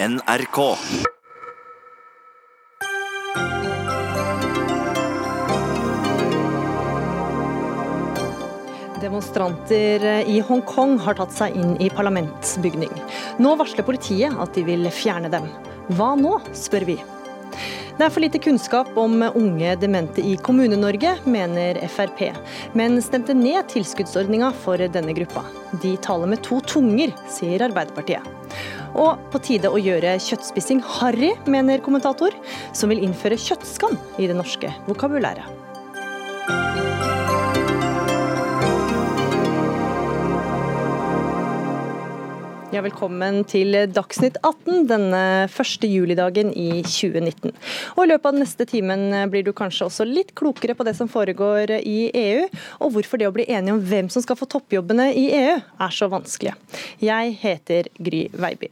NRK. Demonstranter i Hongkong har tatt seg inn i parlamentsbygning. Nå varsler politiet at de vil fjerne dem. Hva nå, spør vi. Det er for lite kunnskap om unge demente i Kommune-Norge, mener Frp, men stemte ned tilskuddsordninga for denne gruppa. De taler med to tunger, sier Arbeiderpartiet. Og på tide å gjøre kjøttspissing harry, mener kommentator, som vil innføre kjøttskam i det norske vokabulæret. Ja, velkommen til Dagsnytt 18 denne første julidagen i 2019. Og I løpet av den neste timen blir du kanskje også litt klokere på det som foregår i EU, og hvorfor det å bli enige om hvem som skal få toppjobbene i EU er så vanskelig. Jeg heter Gry Veiby.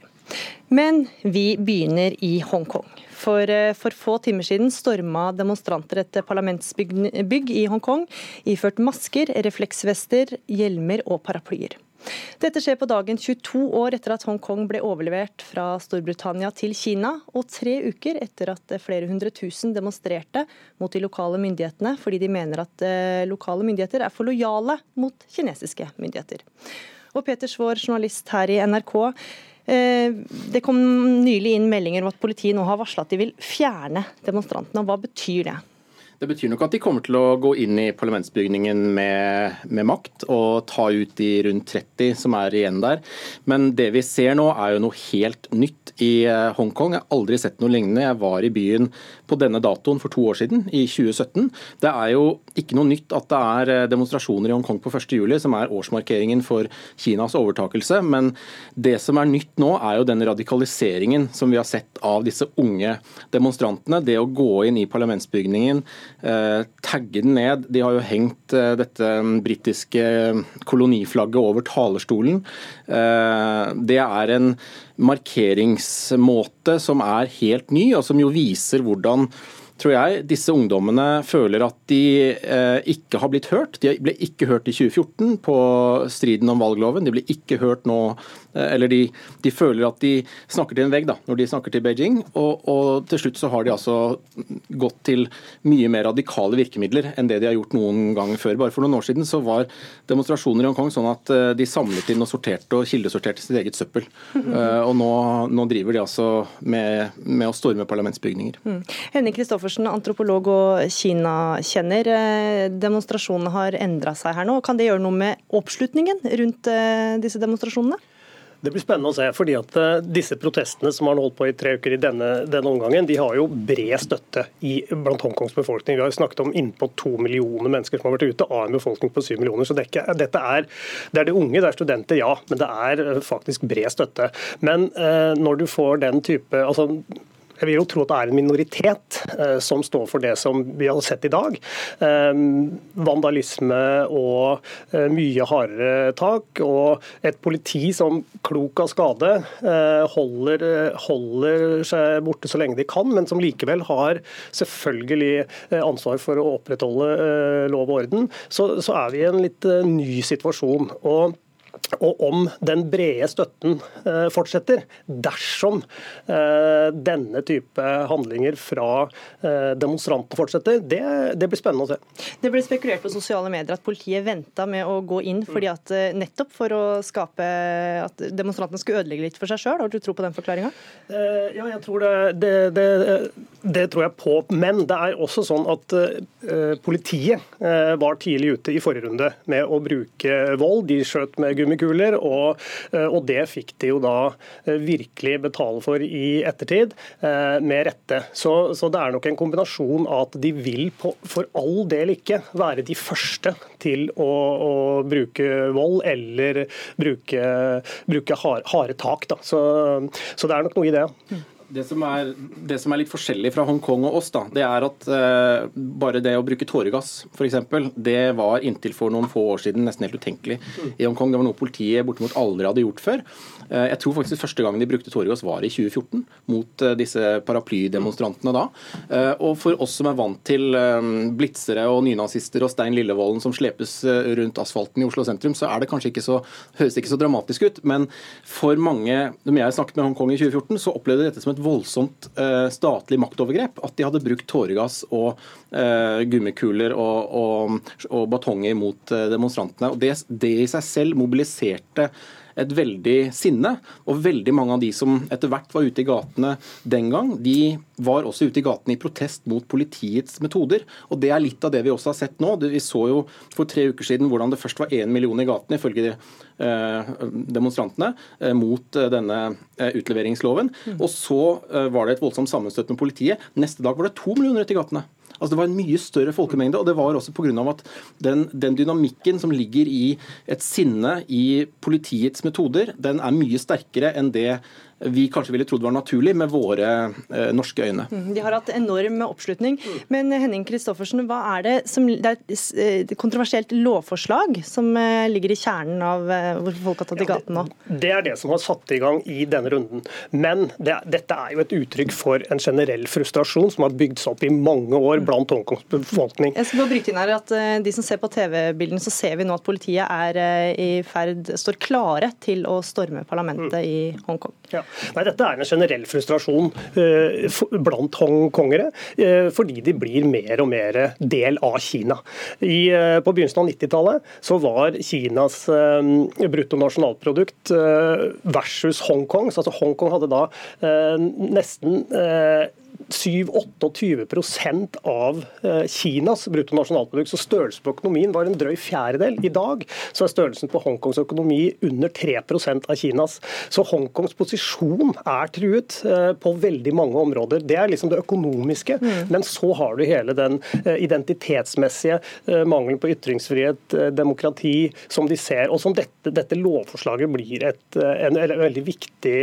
Men vi begynner i Hongkong. For, eh, for få timer siden storma demonstranter et parlamentsbygg i Hongkong, iført masker, refleksvester, hjelmer og paraplyer. Dette skjer på dagen 22 år etter at Hongkong ble overlevert fra Storbritannia til Kina, og tre uker etter at flere hundre tusen demonstrerte mot de lokale myndighetene fordi de mener at eh, lokale myndigheter er for lojale mot kinesiske myndigheter. Og Peter Svår, journalist her i NRK. Eh, det kom nylig inn meldinger om at politiet nå har varsla at de vil fjerne demonstrantene. Hva betyr det? Det betyr nok at de kommer til å gå inn i parlamentsbygningen med, med, makt og ta ut de rundt 30 som er igjen der. Men det vi ser nå er jo noe helt nytt i eh, Hongkong. Jeg har aldri sett noe lignende. Jeg var i byen på denne datoen for to år siden, i 2017. Det er jo ikke noe nytt at det er eh, demonstrasjoner i Hongkong på 1.7, som er årsmarkeringen for Kinas overtakelse. Men det som er nytt nå, er jo den radikaliseringen som vi har sett av disse unge demonstrantene. Det å gå inn i parlamentsbygningen Eh, tagge den ned. De har jo hengt eh, dette britiske koloniflagget over talerstolen. Det er en markeringsmåte som er helt ny, og som jo viser hvordan tror jeg disse ungdommene føler at de eh, ikke har blitt hørt. De ble ikke hørt i 2014 på striden om valgloven. De ble ikke hørt nå Eller de, de, føler at de snakker til en vegg da, når de snakker til Beijing. Og, og, til slutt så har de altså gått til mye mer radikale virkemidler enn det de har gjort noen gang før. Bare for noen år siden så var demonstrasjoner i Hongkong sånn at eh, de samlet inn og sorterte og kildesorterte sitt eget søppel. Uh, og nå, nå, driver de altså med, med å storme parlamentsbygninger. Mm. Henning Kristoffersen, antropolog og Kina-kjenner. Eh, demonstrasjonene har endra seg her nå. Kan det gjøre noe med oppslutningen rundt eh, disse demonstrasjonene? Det blir spennende å se. fordi at eh, Disse protestene som har holdt på i tre uker i denne, denne omgangen, de har jo bred støtte i, blant Hongkongs befolkning. Vi har jo snakket om innpå to millioner mennesker som har vært ute, av en befolkning på syv millioner. så det er, dette er, det er de unge, det er studenter, ja. Men det er faktisk bred støtte. Men eh, når du får den type altså jeg vil jo tro at det er en minoritet eh, som står for det som vi har sett i dag. Eh, vandalisme og eh, mye hardere tak. Og et politi som klok av skade holder, holder, seg borte så lenge de kan, men som likevel har selvfølgelig ansvar for å opprettholde lov og orden, så, så er vi i en litt ny situasjon. og og om den brede støtten eh, fortsetter, dersom eh, denne type handlinger fra eh, demonstrantene fortsetter, det, det, blir spennende å se. Det ble spekulert på sosiale medier at politiet venta med å gå inn fordi at nettopp for å skape at demonstrantene skulle ødelegge litt for seg sjøl. Har du tro på den forklaringa? Ja, jeg tror det, det, det, tror jeg på. Men det er også sånn at politiet var tidlig ute i forrige runde med å bruke vold. De skjøt med gummikuler, og, eh, det fikk de jo da eh, virkelig betale for i ettertid, eh, med rette. Så, det er nok en kombinasjon av at de vil for all del ikke være de første til å, bruke vold eller bruke, bruke harde, tak. Så, så, det er nok noe i det. Det som, er, det som, er, litt forskjellig fra Hongkong og oss, da, det er at uh, bare det å bruke tåregass f.eks., det var inntil for noen få år siden nesten helt utenkelig i Hongkong. Det var noe politiet bortimot aldri hadde gjort før. Uh, jeg tror faktisk første gangen de brukte tåregass var i 2014, mot uh, disse paraplydemonstrantene da. og for oss som er vant til blitsere og nynazister og Stein Lillevolden som slepes rundt asfalten i Oslo sentrum, så er det kanskje ikke så, høres det ikke så dramatisk ut. Men for mange, når jeg snakket med Hongkong i 2014, så opplevde de dette som et voldsomt eh, statlig maktovergrep. At de hadde brukt tåregass og eh, gummikuler og, og, og, batonger mot uh, demonstrantene. Og det, det i seg selv mobiliserte et veldig sinne. Og veldig mange av de som etter hvert var ute i gatene den gang, de var også ute i gatene i protest mot politiets metoder. Og det er litt av det vi også har sett nå. Vi så jo for tre uker siden hvordan det først var én million i gatene, ifølge de demonstrantene, eh, mot eh, denne utleveringsloven. Mm. Og så var det et voldsomt sammenstøt med politiet. Neste dag var det to millioner ute i gatene. Altså Det var en mye større folkemengde, og det var også pga. at den, den dynamikken som ligger i et sinne i politiets metoder, den er mye sterkere enn det vi kanskje ville trodd var naturlig med våre eh, norske øyne. Mm, de har hatt enorm oppslutning. Men Henning Kristoffersen, hva er det som Det er et eh, kontroversielt lovforslag som eh, ligger i kjernen av eh, hvorfor folk har tatt i gaten nå? Ja, det, er det som har satt i gang i denne runden. Men det, dette er jo et uttrykk for en generell frustrasjon som har bygd seg opp i mange år blant Hongkongs befolkning. Jeg skal bare bryte inn her at eh, De som ser på TV-bildene, så ser vi nå at politiet er eh, i ferd, står klare til å storme parlamentet mm. i Hongkong. Ja. Nei, Dette er en generell frustrasjon uh, blant hongkongere, uh, fordi de blir mer og mer del av Kina. I, uh, på begynnelsen av 90-tallet så var Kinas bruttonasjonalprodukt versus Hongkongs. Altså Hongkong hadde da nesten 7-28 av eh, Kinas bruttonasjonalprodukt. Så størrelsen på økonomien var en drøy fjerdedel. I dag så er størrelsen på Hongkongs økonomi under 3% av Kinas. Så Hongkongs posisjon er truet eh, på veldig mange områder. Det er liksom det økonomiske. Mm. Men så har du hele den eh, identitetsmessige mangelen på ytringsfrihet, demokrati, som de ser. Og som dette, dette lovforslaget blir et, en, en, veldig viktig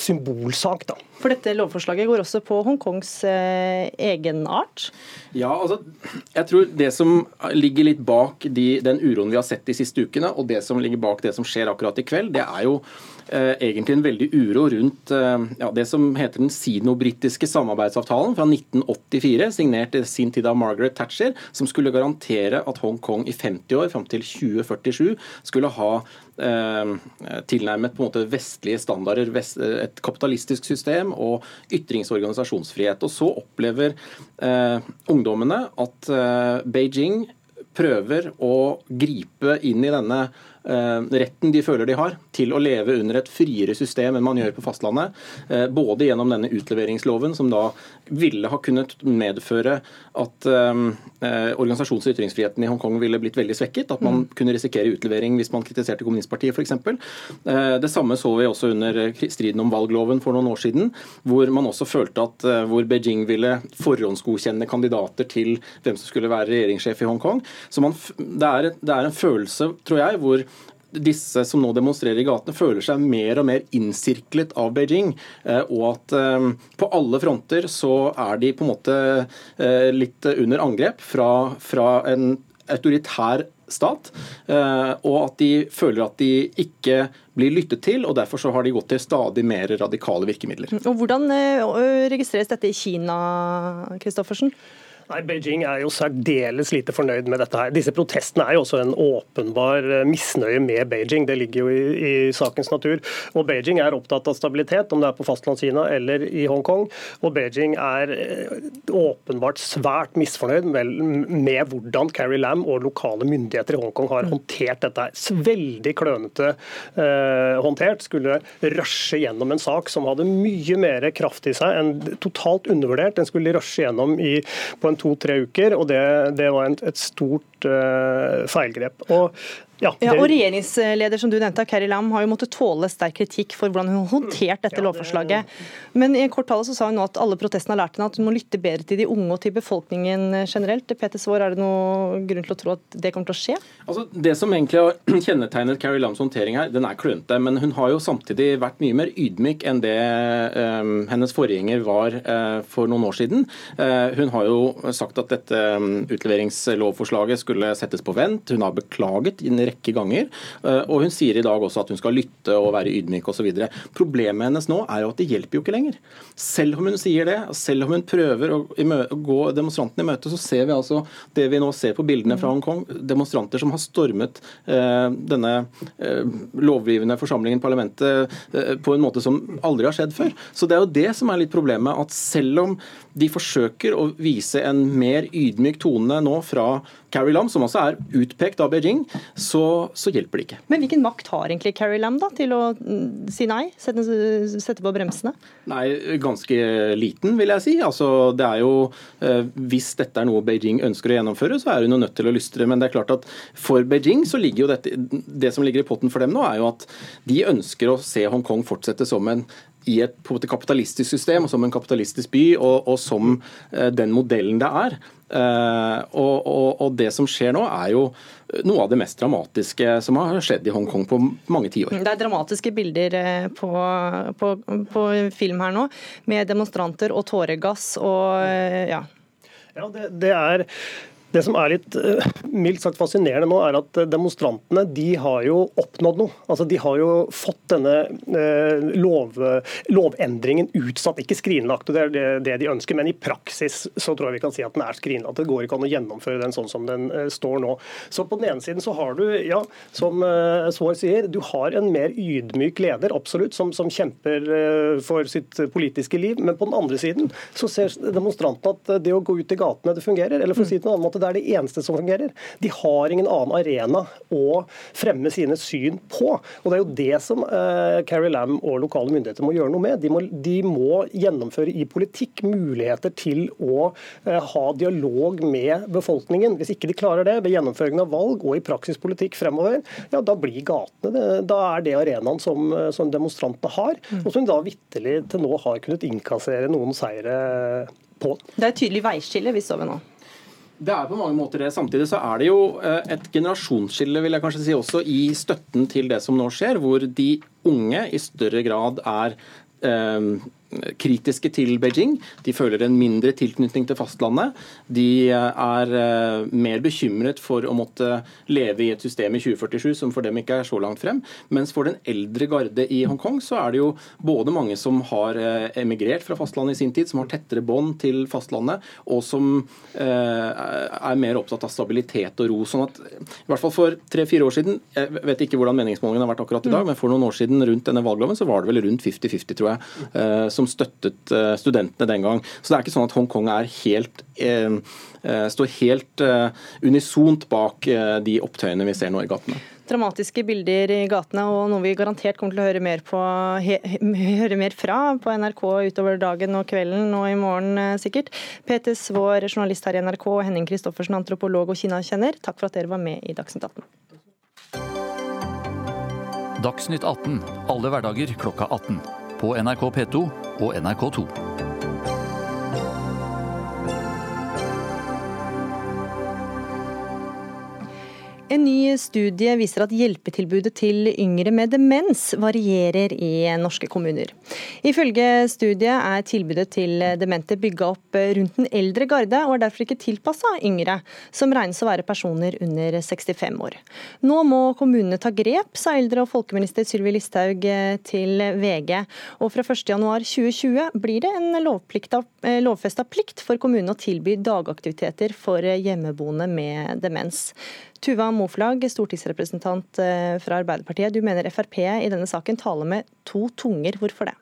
symbolsak. da. For dette lovforslaget går også på Hongkongs eh, egenart? Ja, altså, jeg tror det som ligger litt bak de, den uroen vi har sett de siste ukene, og det som ligger bak det som skjer akkurat i kveld, det er jo eh, egentlig en veldig uro rundt eh, ja, det som heter den sino-britiske samarbeidsavtalen fra 1984, signert i sin tid av Margaret Thatcher, som skulle garantere at Hongkong i 50 år, fram til 2047, skulle ha Eh, tilnærmet på en måte vestlige standarder, et kapitalistisk system og ytrings- og organisasjonsfrihet. Og så opplever ungdommene at Beijing prøver å gripe inn i denne retten de føler de har til å leve under et friere system enn man gjør på fastlandet. Eh, både gjennom denne utleveringsloven, som da ville ha kunnet medføre at eh, organisasjons- og ytringsfriheten i Hongkong ville blitt veldig svekket. At man mm. kunne risikere utlevering hvis man kritiserte kommunistpartiet f.eks. Det samme så vi også under striden om valgloven for noen år siden, hvor man også følte at hvor Beijing ville forhåndsgodkjenne kandidater til hvem som skulle være regjeringssjef i Hongkong. Så man, det, er, det er en følelse, tror jeg, hvor disse som nå demonstrerer i gatene, føler seg mer og mer innsirklet av Beijing. Eh, og at eh, på alle fronter så er de på en måte eh, litt under angrep fra, fra en autoritær stat, og at de føler at de ikke blir lyttet til, og derfor så har de gått til stadig mer radikale virkemidler. Og Hvordan registreres dette i Kina, Kristoffersen? Nei, Beijing er jo særdeles lite fornøyd med dette. her. Disse protestene er jo også en åpenbar eh, misnøye med Beijing. Det ligger jo i, i sakens natur. Og Beijing er opptatt av stabilitet, om det er på fastlandskina eller i Hongkong. Og Beijing er eh, åpenbart svært misfornøyd med, med hvordan Carrie Lam og lokale myndigheter i Hongkong har håndtert dette. her. Veldig klønete eh, håndtert. Skulle rushe gjennom en sak som hadde mye mer kraft i seg enn totalt undervurdert. Den skulle rushe gjennom i, på en to-tre uker, og det, det var en, et stort uh, feilgrep. Og Ja, det... ja, og Regjeringsleder som du nevnte, Keri Lam, har jo måttet tåle sterk kritikk for hvordan hun har håndtert dette ja, det... lovforslaget. Men i en kort tale så sa hun nå at alle protestene har lært henne at hun må lytte bedre til de unge og til befolkningen generelt. Peter Svaar, er det noe grunn til å tro at det kommer til å skje? Altså, det som egentlig har kjennetegnet Keri Lams håndtering her, den er klønete. Men hun har jo samtidig vært mye mer ydmyk enn det um, hennes forgjenger var uh, for noen år siden. Uh, hun har jo sagt at dette um, utleveringslovforslaget skulle settes på vent. Hun har beklaget i en rekke ganger. Eh, og hun sier i dag også at hun skal lytte og være ydmyk osv. Problemet hennes nå er jo at det hjelper jo ikke lenger. Selv om hun sier det, selv om hun prøver å gå demonstrantene i møte, så ser vi altså det vi nå ser på bildene fra Hongkong. Demonstranter som har stormet eh, denne eh, lovgivende forsamlingen, parlamentet, på en måte som aldri har skjedd før. Så det er jo det som er litt problemet. at selv om de forsøker å vise en mer ydmyk tone nå fra Carrie Lam, som også er utpekt av Beijing, så, så, hjelper det ikke. Men hvilken makt har egentlig Carrie Lam da, til å mm, si nei, sette, sette, på bremsene? Nei, Ganske liten, vil jeg si. Altså, det er jo, eh, Hvis dette er noe Beijing ønsker å gjennomføre, så er hun nødt til å lystre. Men det er klart at for Beijing så ligger jo dette, det som ligger i potten for dem nå, er jo at de ønsker å se Hongkong fortsette som en i et kapitalistisk system, som en kapitalistisk by, og, og som eh, den modellen det er. Eh, og, og, og, det som skjer nå, er jo noe av det mest dramatiske som har skjedd i Hongkong på mange tiår. Det er dramatiske bilder eh, på, på, på, film her nå, med demonstranter og tåregass og ja. Ja, det, det er det som er litt uh, mildt sagt fascinerende nå, er at demonstrantene de har jo oppnådd noe. Altså, de har jo fått denne uh, lov, lovendringen utsatt, ikke skrinlagt. og Det er det, de ønsker, men i praksis så tror jeg vi kan si at den er skrinlagt. Det går ikke an å gjennomføre den sånn som den står nå. Så på den ene siden så har du, ja, som Svaar sier, du har en mer ydmyk leder, absolutt, som, som kjemper for sitt politiske liv. Men på den andre siden så ser demonstrantene at det å gå ut i gatene, det fungerer. Eller for å si det på en annen måte, det er det eneste som fungerer. De har ingen annen arena å fremme sine syn på. Og Det er jo det som eh, Carrie Lam og lokale myndigheter må gjøre noe med. De må, de må gjennomføre i politikk muligheter til å eh, ha dialog med befolkningen. Hvis ikke de klarer det ved gjennomføringen av valg og i praksispolitikk fremover, ja, da blir gatene det, Da er det arenaen som, eh, som demonstrantene har, mm. og som da vitterlig til nå har kunnet innkassere noen seire på. Det er et tydelig veiskille vi står ved nå. Det er på mange måter det. Samtidig så er det jo eh, et generasjonsskille vil jeg kanskje si også i støtten til det som nå skjer, hvor de unge i større grad er eh, kritiske til Beijing. De føler en mindre tilknytning til fastlandet. De er eh, mer bekymret for å måtte leve i et system i 2047 som for dem ikke er så langt frem. Mens for den eldre garde i Hongkong så er det jo både mange som har eh, emigrert fra fastlandet i sin tid, som har tettere bånd til fastlandet, og som eh, er mer opptatt av stabilitet og ro. sånn at i hvert fall for tre-fire år siden, jeg vet ikke hvordan meningsmålingene har vært akkurat i dag, mm. men for noen år siden rundt denne valgloven så var det vel rundt 50-50, tror jeg som støttet eh, studentene den gang. Så det er ikke sånn at Hongkong er helt, eh, eh, står helt unisont bak de opptøyene vi ser nå i gatene dramatiske bilder i gatene, og noe vi garantert kommer til å høre mer, på, he, høre mer fra på NRK utover dagen og kvelden og i morgen sikkert. Peter Svaar, journalist her i NRK, og Henning Christoffersen, antropolog og Kina-kjenner, takk for at dere var med i Dagsnytt 18. Dagsnytt 18 alle hverdager klokka 18 på NRK P2 og NRK2. En ny studie viser at hjelpetilbudet til yngre med demens varierer i norske kommuner. Ifølge studiet er tilbudet til demente bygga opp rundt den eldre garde, og er derfor ikke tilpassa yngre, som regnes å være personer under 65 år. Nå må kommunene ta grep, sa eldre- og folkeminister Sylvi Listhaug til VG. Og fra 1.1.2020 blir det en lovfesta plikt for kommunene å tilby dagaktiviteter for hjemmeboende med demens. Tuva Moflag, stortingsrepresentant eh, fra Arbeiderpartiet. Du mener Frp i denne saken taler med to tunger. Hvorfor det?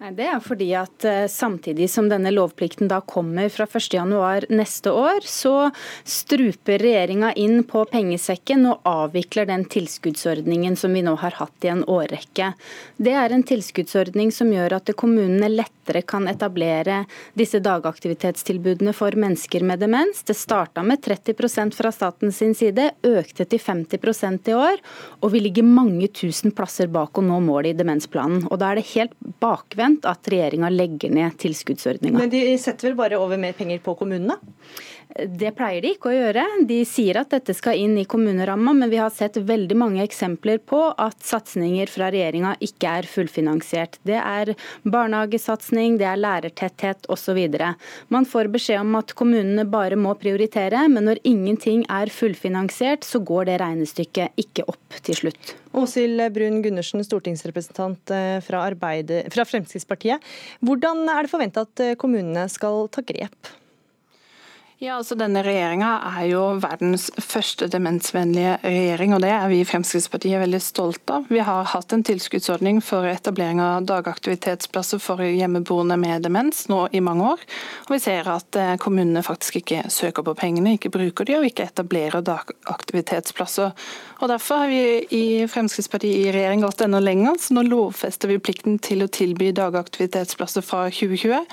Det er fordi at eh, samtidig som denne lovplikten da kommer fra 1.1 neste år, så struper regjeringa inn på pengesekken og avvikler den tilskuddsordningen som vi nå har hatt i en årrekke. Det er en tilskuddsordning som gjør at kommunene lettere kan etablere disse dagaktivitetstilbudene for mennesker med demens. Det starta med 30% fra statens side, økte til 50% i år, og vi ligger mange tusen plasser bak å nå målet i demensplanen. Og Da er det helt bakvendt at regjeringa legger ned tilskuddsordninga. Men de setter vel bare over mer penger på kommunene? Det pleier de ikke å gjøre. De sier at dette skal inn i kommuneramma, men vi har sett veldig mange eksempler på at satsinger fra regjeringa ikke er fullfinansiert. Det er barnehagesatsing, det er lærertetthet osv. Man får beskjed om at kommunene bare må prioritere, men når ingenting er fullfinansiert, så går det regnestykket ikke opp til slutt. Åshild Brun Gundersen, stortingsrepresentant fra, fra, fra Fremskrittspartiet. Hvordan er det forventa at eh, kommunene skal ta grep? Ja, altså Denne regjeringa er jo verdens første demensvennlige regjering, og det er vi i Fremskrittspartiet veldig stolt av. Vi har hatt en tilskuddsordning for etablering av dagaktivitetsplasser for hjemmeboende med demens nå i mange år. Og vi ser at eh, kommunene faktisk ikke søker på pengene, ikke bruker de og ikke etablerer dagaktivitetsplasser. Og Derfor har vi i Fremskrittspartiet i regjering gått enda lenger, så nå lovfester vi plikten til å tilby dagaktivitetsplasser fra 2020.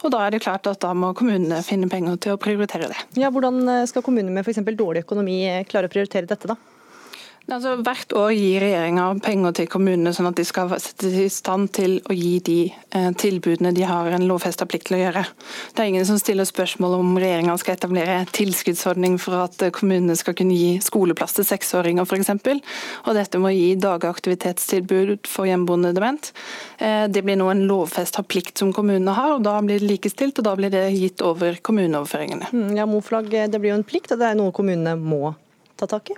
Og Da er det klart at da må kommunene finne penger til å prioritere det. Ja, Hvordan skal kommuner med f.eks. dårlig økonomi klare å prioritere dette? da? Altså, hvert år gir regjeringa penger til kommunene, sånn at de skal settes i stand til å gi de eh, tilbudene de har en lovfesta plikt til å gjøre. Det er ingen som stiller spørsmål om regjeringa skal etablere tilskuddsordning for at eh, kommunene skal kunne gi skoleplass til seksåringer f.eks. Og dette må gi dagaktivitetstilbud for hjemmeboende dement. Eh, det blir nå en lovfesta plikt som kommunene har, og da blir det likestilt, og da blir det gitt over kommuneoverføringene. Mm, ja, Moflag, det blir jo en plikt, og det er noe kommunene må ta tak i?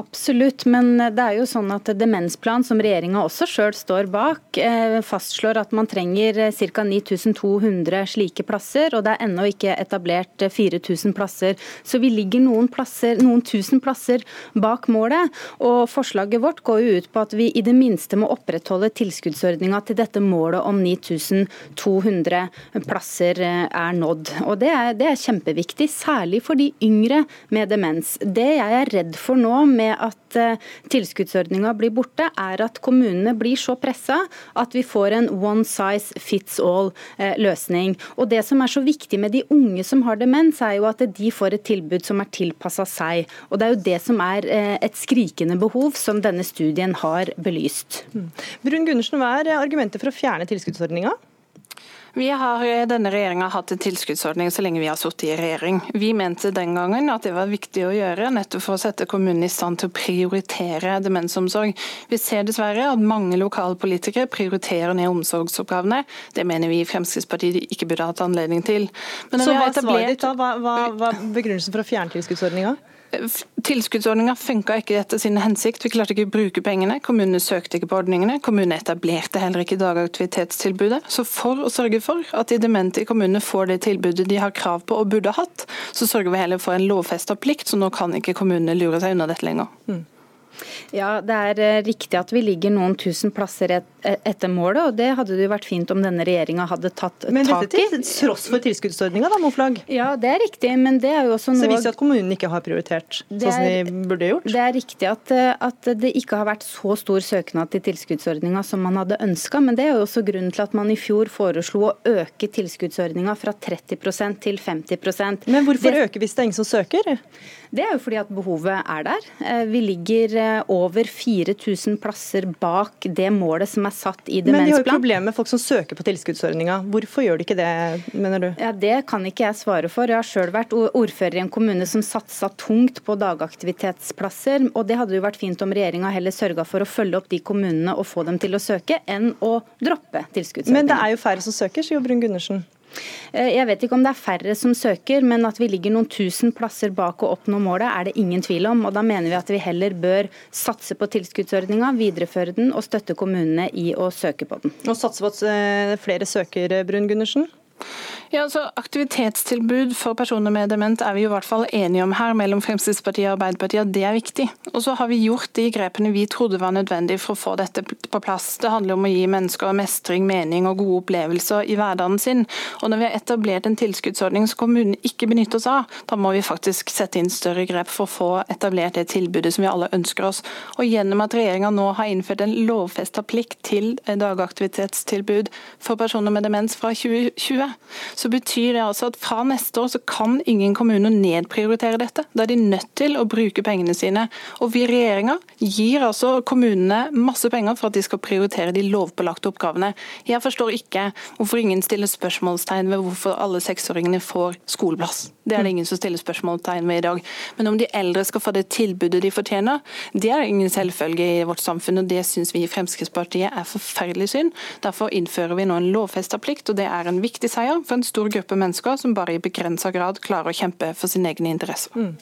Absolutt, men det er jo sånn at demensplan, som regjeringa også sjøl står bak, eh, fastslår at man trenger ca. 9200 slike plasser, og det er ennå ikke etablert 4000 plasser. Så vi ligger noen, plasser, noen tusen plasser bak målet. Og forslaget vårt går jo ut på at vi i det minste må opprettholde tilskuddsordninga til dette målet om 9200 plasser eh, er nådd. Og det er, det er kjempeviktig, særlig for de yngre med demens. Det jeg er redd for nå med at eh, tilskuddsordninga blir borte, er at kommunene blir så pressa at vi får en one size fits all-løsning. Eh, Og Det som er så viktig med de unge som har demens, er jo at de får et tilbud som er tilpassa seg. Og Det er jo det som er eh, et skrikende behov, som denne studien har belyst. Mm. Brun Gundersen, Hva er argumentet for å fjerne tilskuddsordninga? Vi har i denne regjeringa hatt en tilskuddsordning så lenge vi har sittet i regjering. Vi mente den gangen at det var viktig å gjøre, nettopp for å sette kommunene i stand til å prioritere demensomsorg. Vi ser dessverre at mange lokalpolitikere prioriterer ned omsorgsoppgavene. Det mener vi i Fremskrittspartiet ikke burde hatt anledning til. så hva er svaret ditt da? Hva, hva, hva er begrunnelsen for å fjerne tilskuddsordninga? Tilskuddsordninga funka ikke etter sin hensikt. Vi klarte ikke å bruke pengene. Kommunene søkte ikke på ordningene. Kommunene etablerte heller ikke dagaktivitetstilbudet. Så for å sørge for at de demente i kommunene får det tilbudet de har krav på og burde hatt, så sørger vi heller for en lovfesta plikt, så nå kan ikke kommunene lure seg unna dette lenger. Mm. Ja, Det er eh, riktig at vi ligger noen tusen plasser et, e, etter målet, og det hadde det jo vært fint om denne regjeringa hadde tatt tak i. Men dette til tross for tilskuddsordninga, da, Moflag? Ja, det er riktig, men det er jo også noe Så det viser at kommunen ikke har prioritert sånn som de burde gjort? Det er riktig at, eh, at, det ikke har vært så stor søknad til tilskuddsordninga som man hadde ønska, men det er jo også grunnen til at man i fjor foreslo å øke tilskuddsordninga fra 30% til 50% Men hvorfor det... øke hvis det er ingen som søker? Det er jo fordi at behovet er der. Eh, vi ligger over 4000 plasser bak det målet som er satt i demensplan. Men de har jo problemer med folk som søker på tilskuddsordninga. Hvorfor gjør de ikke det, mener du? Ja, Det kan ikke jeg svare for. Jeg har sjøl vært ordfører i en kommune som satsa tungt på dagaktivitetsplasser. og Det hadde jo vært fint om regjeringa heller sørga for å følge opp de kommunene og få dem til å søke, enn å droppe tilskuddsordninga. Men det er jo færre som søker, sier Brun Gundersen. Eh, jeg vet ikke om det er færre som søker, men at vi ligger noen tusen plasser bak å oppnå målet, er det ingen tvil om. og Da mener vi at vi heller bør satse på tilskuddsordninga, videreføre den og støtte kommunene i å søke på den. Og satse på at eh, flere søker, Brun Gundersen? Ja, altså Aktivitetstilbud for personer med dement er vi i hvert fall enige om her mellom Fremskrittspartiet og Arbeiderpartiet, det er viktig. Og så har vi gjort de grepene vi trodde var nødvendig for å få dette på plass. Det handler om å gi mennesker mestring, mening og gode opplevelser i hverdagen sin. Og når vi har etablert en tilskuddsordning som kommunen ikke benytter oss av, da må vi faktisk sette inn større grep for å få etablert det tilbudet som vi alle ønsker oss. Og gjennom at regjeringa nå har innført en lovfesta plikt til dagaktivitetstilbud for personer med demens fra 2020, så betyr det altså at fra neste år så kan ingen kommuner nedprioritere dette. Da er de nødt til å bruke pengene sine. Og vi i regjeringa gir altså kommunene masse penger for at de skal prioritere de lovpålagte oppgavene. Jeg forstår ikke hvorfor ingen stiller spørsmålstegn ved hvorfor alle seksåringene får skoleplass. Det er det ingen som stiller spørsmålstegn ved i dag. Men om de eldre skal få det tilbudet de fortjener, det er ingen selvfølge i vårt samfunn. og Det syns vi i Fremskrittspartiet er forferdelig synd. Derfor innfører vi nå en lovfesta plikt, og det er en viktig seier for en stor gruppe mennesker som bare i begrensa grad klarer å kjempe for sine egne interesser. Mm.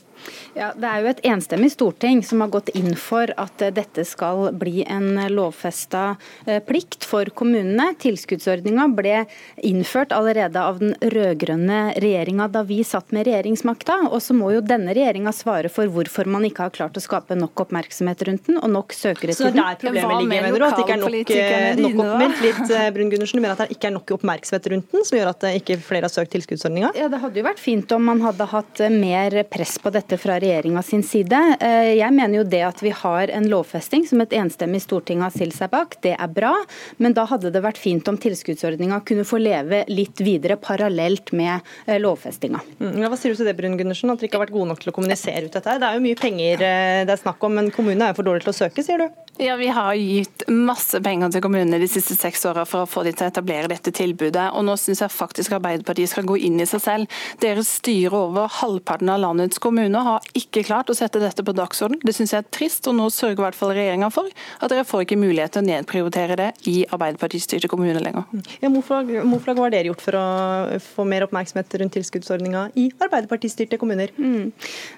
Ja, Det er jo et enstemmig storting som har gått inn for at eh, dette skal bli en lovfesta eh, plikt for kommunene. Tilskuddsordninga ble innført allerede av den rød-grønne regjeringa da vi satt med regjeringsmakta. Og så må jo denne regjeringa svare for hvorfor man ikke har klart å skape nok oppmerksomhet rundt den og nok søkere til den. Så det er problemet ligger, mener du? At det ikke er nok, eh, nok oppmerksomhet? Litt, Brun Gundersen, du mener at det ikke er nok oppmerksomhet rundt den, som gjør at ikke flere har søkt tilskuddsordninga? Ja, det hadde jo vært fint om man hadde hatt mer press på dette fra regjeringa sin side. Eh, jeg mener jo det at vi har en lovfesting som et enstemmig storting har stilt seg bak, det er bra. Men da hadde det vært fint om tilskuddsordninga kunne få leve litt videre parallelt med eh, lovfestinga. Mm, ja, hva sier du til det, Brun Gundersen, at dere ikke har vært gode nok til å kommunisere ut dette? Det er jo mye penger eh, det er snakk om, men kommunene er for dårlige til å søke, sier du? Ja, Vi har gitt masse penger til kommunene de siste seks åra for å få de til å etablere dette tilbudet. og Nå syns jeg faktisk Arbeiderpartiet skal gå inn i seg selv. Dere styrer over halvparten av landets kommuner har ikke klart å sette dette på dagsorden. Det syns jeg er trist, og nå sørger i hvert fall regjeringa for at dere får ikke mulighet til å nedprioritere det i Arbeiderparti-styrte kommuner lenger. Ja, Hvorfor har dere gjort for å få mer oppmerksomhet rundt tilskuddsordninga i Arbeiderparti-styrte kommuner? Mm.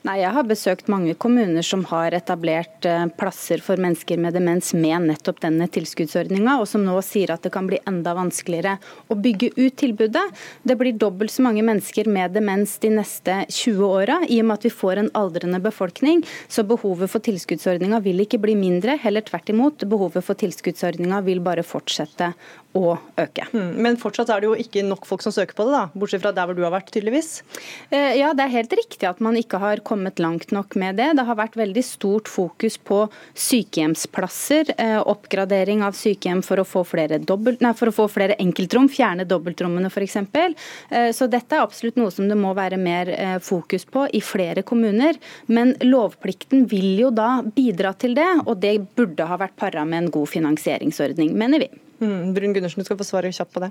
Nei, Jeg har besøkt mange kommuner som har etablert eh, plasser for mennesker med demens med nettopp denne tilskuddsordninga, og som nå sier at det kan bli enda vanskeligere å bygge ut tilbudet. Det blir dobbelt så mange mennesker med demens de neste 20 åra, i og med at vi får en aldrende befolkning. Så behovet for tilskuddsordninga vil ikke bli mindre, heller tvert imot. Behovet for tilskuddsordninga vil bare fortsette å øke. Hmm, men fortsatt er det jo ikke nok folk som søker på det, da, bortsett fra der hvor du har vært, tydeligvis? Eh, ja, det er helt riktig at man ikke har kommet langt nok med det. Det har vært veldig stort fokus på sykehjemsplasser, eh, oppgradering av sykehjem for å få flere, dobbelt, nei, for å få flere enkeltrom, fjerne dobbeltrommene f.eks. Eh, så dette er absolutt noe som det må være mer fokus på i flere kommuner. Men lovplikten vil jo da bidra til det, og det burde ha vært para med en god finansieringsordning, mener vi. Mm, Brun Gundersen, du skal få svare kjapt på det.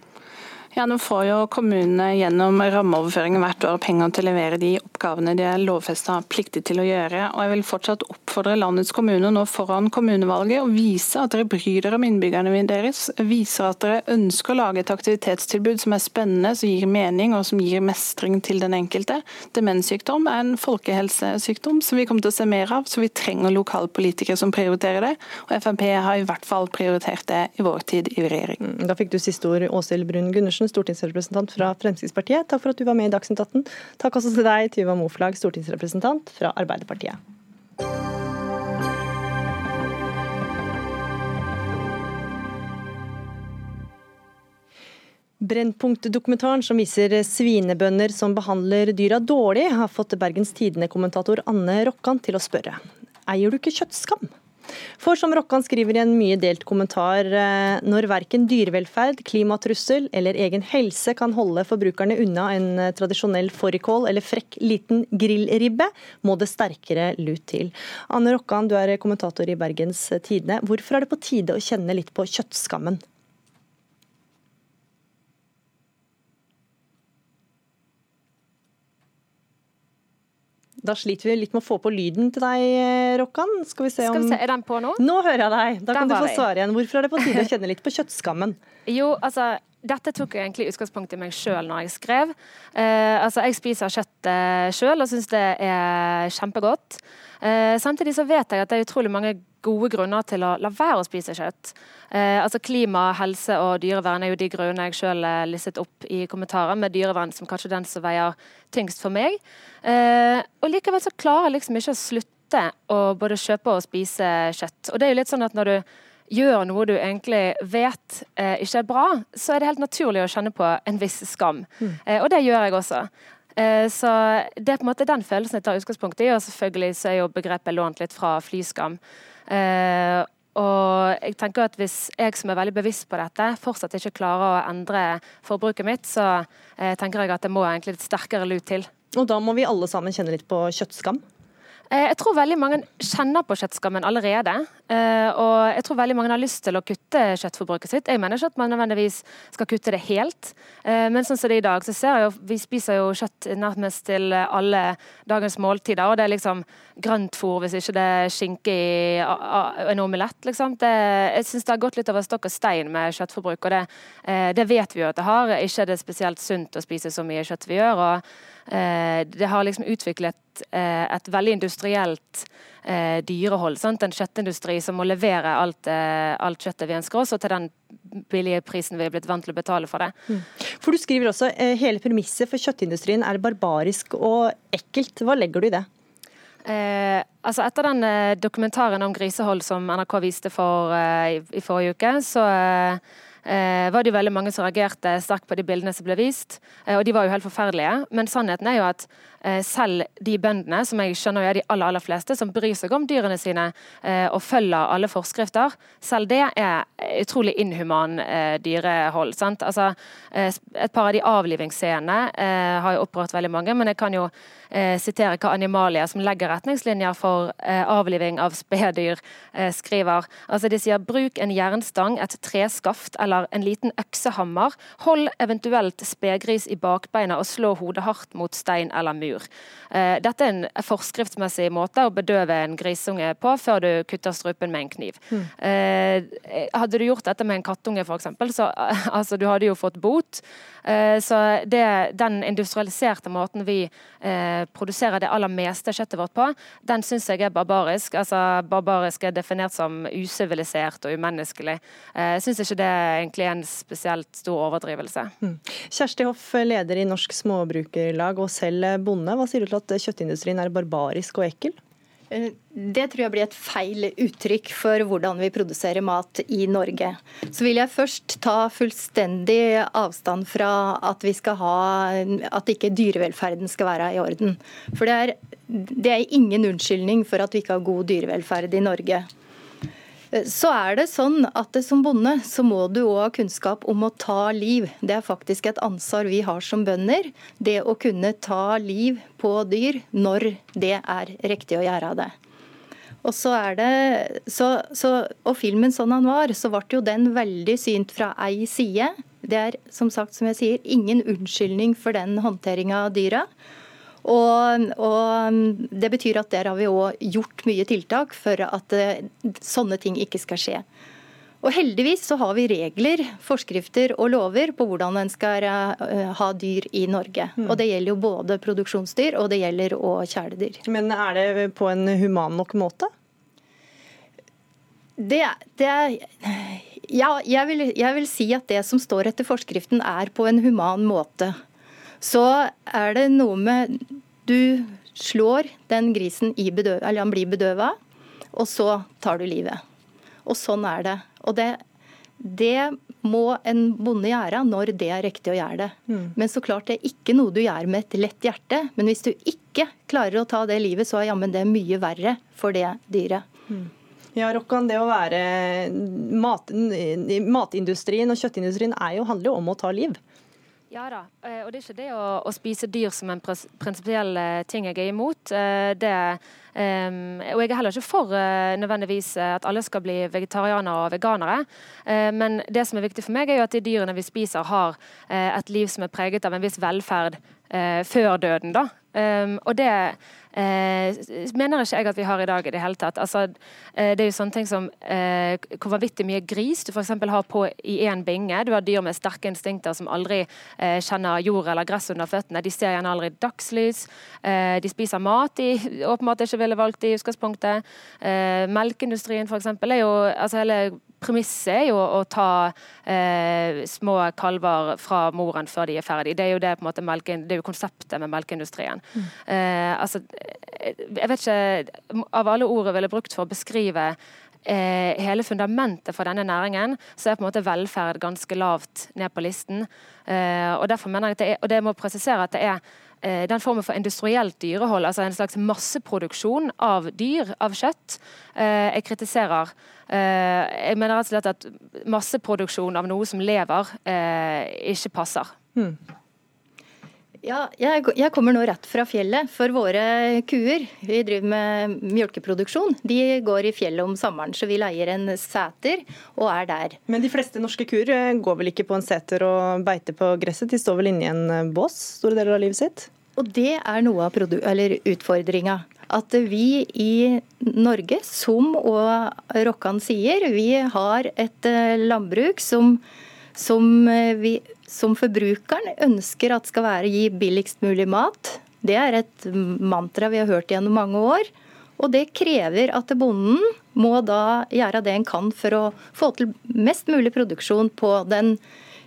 Ja, Nå får jo kommunene gjennom rammeoverføringen hvert år penger til å levere de oppgavene de er lovfesta pliktig til å gjøre. Og Jeg vil fortsatt oppfordre landets kommuner nå foran kommunevalget å vise at dere bryr dere om innbyggerne deres. Viser at dere ønsker å lage et aktivitetstilbud som er spennende, som gir mening og som gir mestring til den enkelte. Demenssykdom er en folkehelsesykdom som vi kommer til å se mer av, så vi trenger lokalpolitikere som prioriterer det. Og Frp har i hvert fall prioritert det i vår tid i regjering. Da fikk du siste ord, Åshild Brun Gundersen. Andersen, stortingsrepresentant fra Fremskrittspartiet. Takk for at du var med i Dagsnytt 18. Takk også til deg, Tyva Moflag, stortingsrepresentant fra Arbeiderpartiet. Brennpunkt-dokumentaren som viser svinebønder som behandler dyra dårlig, har fått Bergens Tidende-kommentator Anne Rokkan til å spørre eier du ikke kjøttskam? For som Rokkan skriver i en mye delt kommentar, eh, når verken dyrevelferd, klimatrussel eller egen helse kan holde forbrukerne unna en eh, tradisjonell fårikål eller frekk liten grillribbe, må det sterkere lut til. Anne Rokkan, du er kommentator i Bergens Tidende. Hvorfor er det på tide å kjenne litt på kjøttskammen? Da sliter vi litt med å få på lyden til deg, eh, Rokkan. Skal vi se om Skal vi se, Er den på nå? Nå hører jeg deg. Da kan du få svare igjen. Hvorfor er det på tide å kjenne litt på kjøttskammen? Jo, altså dette tok jeg egentlig utgangspunkt i meg sjøl når jeg skrev. Eh, altså, Jeg spiser kjøtt eh, sjøl og syns det er kjempegodt. Eh, samtidig så vet jeg at det er utrolig mange gode grunner til å la være å spise kjøtt. Eh, altså Klima, helse og dyrevern er jo de grunnene jeg selv listet opp i kommentarer, med dyrevern som kanskje den som veier tyngst for meg. Eh, og Likevel så klarer jeg liksom ikke å slutte å både kjøpe og spise kjøtt. Og det er jo litt sånn at når du gjør noe du egentlig vet eh, ikke er bra, så er det helt naturlig å kjenne på en viss skam. Mm. Eh, og det gjør jeg også. Eh, så det er på en måte den følelsen jeg tar utgangspunkt i, og selvfølgelig så er jo begrepet lånt litt fra flyskam. Eh, og jeg tenker at Hvis jeg som er veldig bevisst på dette, fortsatt ikke klarer å endre forbruket mitt, så eh, tenker jeg at det må egentlig litt sterkere lut til. Og da må vi alle sammen kjenne litt på kjøttskam? Eh, jeg tror veldig mange kjenner på kjøttskammen allerede. Eh, og jeg tror veldig mange har lyst til å kutte kjøttforbruket sitt. Jeg mener ikke at man nødvendigvis skal kutte det helt. Eh, men sånn som det er i dag, så ser jeg jo vi spiser jo kjøtt nærmest til alle dagens måltider. Og det er liksom grøntfôr hvis ikke det er skinke i en omelett, liksom. Det, jeg syns det har gått litt over stokk og stein med kjøttforbruk, og det, det vet vi jo at det har. Ikke er det spesielt sunt å spise så mye kjøtt vi gjør. og det har liksom utviklet et veldig industrielt eh, dyrehold. Sant? En kjøttindustri som må levere alt, eh, alt kjøttet vi ønsker oss, og til den billige prisen vi er blitt vant til å betale for det. Mm. For Du skriver også eh, hele premisset for kjøttindustrien er barbarisk og ekkelt. Hva legger du i det? Eh, altså etter den eh, dokumentaren om grisehold som NRK viste for, eh, i, i, forrige uke, så eh, var det jo veldig mange som reagerte sterkt på de bildene som ble vist. Eh, og de var jo helt forferdelige. Men sannheten er jo at eh, selv de bøndene, som jeg skjønner er de aller, aller fleste, som bryr seg om dyrene sine eh, og følger alle forskrifter, selv det er utrolig inhuman eh, dyrehold. Sant? Altså, eh, et par av de avlivingsscenene har jo opprørt veldig mange, men jeg kan jo sitere hva Animalia, som legger retningslinjer for avliving av speddyr, skriver. Altså, de sier bruk en jernstang, et treskaft eller en liten øksehammer. Hold eventuelt spegris i bakbeina og slå hodet hardt mot stein eller mur. Eh, dette er en forskriftsmessig måte å bedøve en grisunge på før du kutter strupen med en kniv. Mm. Hadde du gjort dette med en kattunge f.eks., så altså, du hadde jo fått bot. Så det, den industrialiserte måten vi produserer det aller meste kjøttet vårt på, den syns jeg er barbarisk. Altså, barbarisk er definert som usivilisert og umenneskelig. Jeg syns ikke det egentlig en spesielt stor overdrivelse. Mm. Kjersti Hoff, leder i Norsk Småbrukerlag og selv bonde. Hva sier du til at kjøttindustrien er barbarisk og ekkel? Eh, det tror jeg blir et feil uttrykk for hvordan vi produserer mat i Norge. Så vil jeg først ta fullstendig avstand fra at vi skal ha at ikke dyrevelferden skal være i orden. For det er, det er ingen unnskyldning for at vi ikke har god dyrevelferd i Norge. Så er det sånn at som bonde så må du òg ha kunnskap om å ta liv. Det er faktisk et ansvar vi har som bønder. Det å kunne ta liv på dyr når det er riktig å gjøre det. Og så er det, så, så, og filmen sånn han var, så ble jo den veldig synt fra ei side. Det er som sagt, som jeg sier, ingen unnskyldning for den håndteringa av dyra. Og, og, Det betyr at der har vi òg gjort mye tiltak for at uh, sånne ting ikke skal skje. Og Heldigvis så har vi regler, forskrifter og lover på hvordan en skal uh, ha dyr i Norge. Mm. Og Det gjelder jo både produksjonsdyr og det gjelder òg kjæledyr. Men er det på en human nok måte? Det, det ja, jeg vil, jeg vil si at det som står etter forskriften er på en human måte så er det noe med Du slår den grisen i bedøv, eller han blir bedøva, og så tar du livet. Og sånn er det. Og det, det må en bonde gjøre når det er riktig å gjøre det. Mm. Men så klart det er ikke noe du gjør med et lett hjerte. Men hvis du ikke klarer å ta det livet, så er jammen det mye verre for det dyret. Mm. Ja, Rokkan, det å være mat, Matindustrien og kjøttindustrien er jo, handler jo om å ta liv. Ja da, eh, og det er ikke det å, å spise dyr som en prinsipiell eh, ting jeg er imot. Eh, det, um, og jeg er heller ikke for uh, nødvendigvis at alle skal bli vegetarianere og veganere. Uh, men det som er viktig for meg, er jo at de dyrene vi spiser har uh, et liv som er preget av en viss velferd før døden, da. Um, og det eh, mener ikke jeg at vi har i dag i det hele tatt. Altså, eh, det er jo sånne ting som eh, hvor vanvittig mye gris du f.eks. har på i én binge. Du har dyr med sterke instinkter som aldri eh, kjenner jord eller gress under føttene. De ser gjerne aldri dagslys. Eh, de spiser mat de åpenbart ikke ville valgt i utgangspunktet. Eh, melkeindustrien f.eks. er jo altså hele Premisset er jo å ta eh, små kalver fra moren før de er ferdige. Det er jo det, måte, melken, det er jo konseptet med melkeindustrien. Mm. Eh, altså, jeg vet ikke Av alle ord jeg ville brukt for å beskrive eh, hele fundamentet for denne næringen, så er på en måte velferd ganske lavt ned på listen. Eh, og derfor mener jeg at det er, og det må presisere at det er Eh, den formen for industrielt dyrehold, altså en slags masseproduksjon av dyr, av kjøtt, eh, jeg kritiserer. Eh, jeg mener rett og slett at masseproduksjon av noe som lever, ikke passer. Hmm. Ja, jeg, jeg, kommer nå rett fra fjellet. For våre kuer, vi driver med mjølkeproduksjon, de går i fjellet om sommeren. Så vi leier en seter og er der. Men de fleste norske kuer går vel ikke på en seter og beiter på gresset? De står vel inne i en bås store deler av livet sitt? Og det er noe av utfordringa. At vi i Norge, som og Rokkan sier, vi har et eh, landbruk som, som eh, vi som forbrukeren ønsker at skal være gi billigst mulig mat. Det er et mantra vi har hørt gjennom mange år. Og det krever at bonden må da gjøre det en kan for å få til mest mulig produksjon på den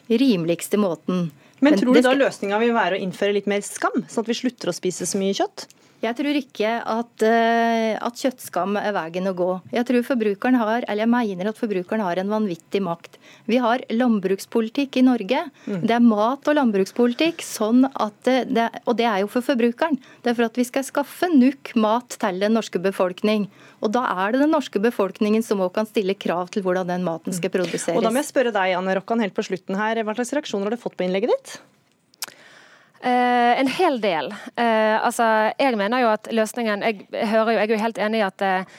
rimeligste måten. Men, tror du da løsninga vil være å innføre litt mer skam, sånn at vi slutter å spise så mye kjøtt? Jeg tror ikke at, eh, at, kjøttskam er veien å gå. Jeg tror forbrukeren har, eller jeg mener at forbrukeren har en vanvittig makt. Vi har landbrukspolitikk i Norge. Mm. Det er mat- og landbrukspolitikk, sånn at det, og det er jo for forbrukeren. Det er for at vi skal skaffe nok mat til den norske befolkning. Og da er det den norske befolkningen som òg kan stille krav til hvordan den maten skal mm. produseres. Og da må jeg spørre deg, Anne Rokkan, helt på slutten her. Hva slags reaksjoner har du fått på innlegget ditt? Uh, en hel del. Eh, altså, jeg mener jo at løsningen Jeg, hører jo, jeg er jo helt enig i at eh,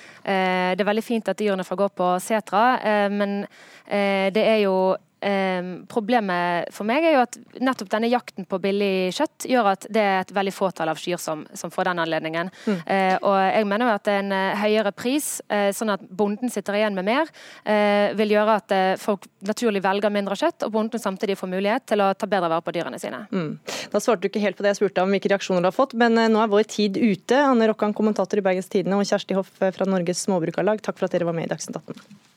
det er veldig fint at dyrene får gå på setra, men det er jo Um, problemet for meg er jo at nettopp denne jakten på billig kjøtt gjør at det er et veldig fåtall av kyr som, som får den anledningen. Mm. Uh, og jeg mener jo at en uh, høyere pris, uh, sånn at bonden sitter igjen med mer, vil gjøre at folk naturlig velger mindre kjøtt, og bonden samtidig får mulighet til å ta bedre vare på dyrene sine. Mm. Da svarte du ikke helt på det jeg spurte om hvilke reaksjoner du har fått, men nå er vår tid ute. Anne Rokkan, kommentator i Bergens Tidende, og Kjersti Hoff fra Norges Småbrukarlag, takk for at dere var med i Dagsnytt 18.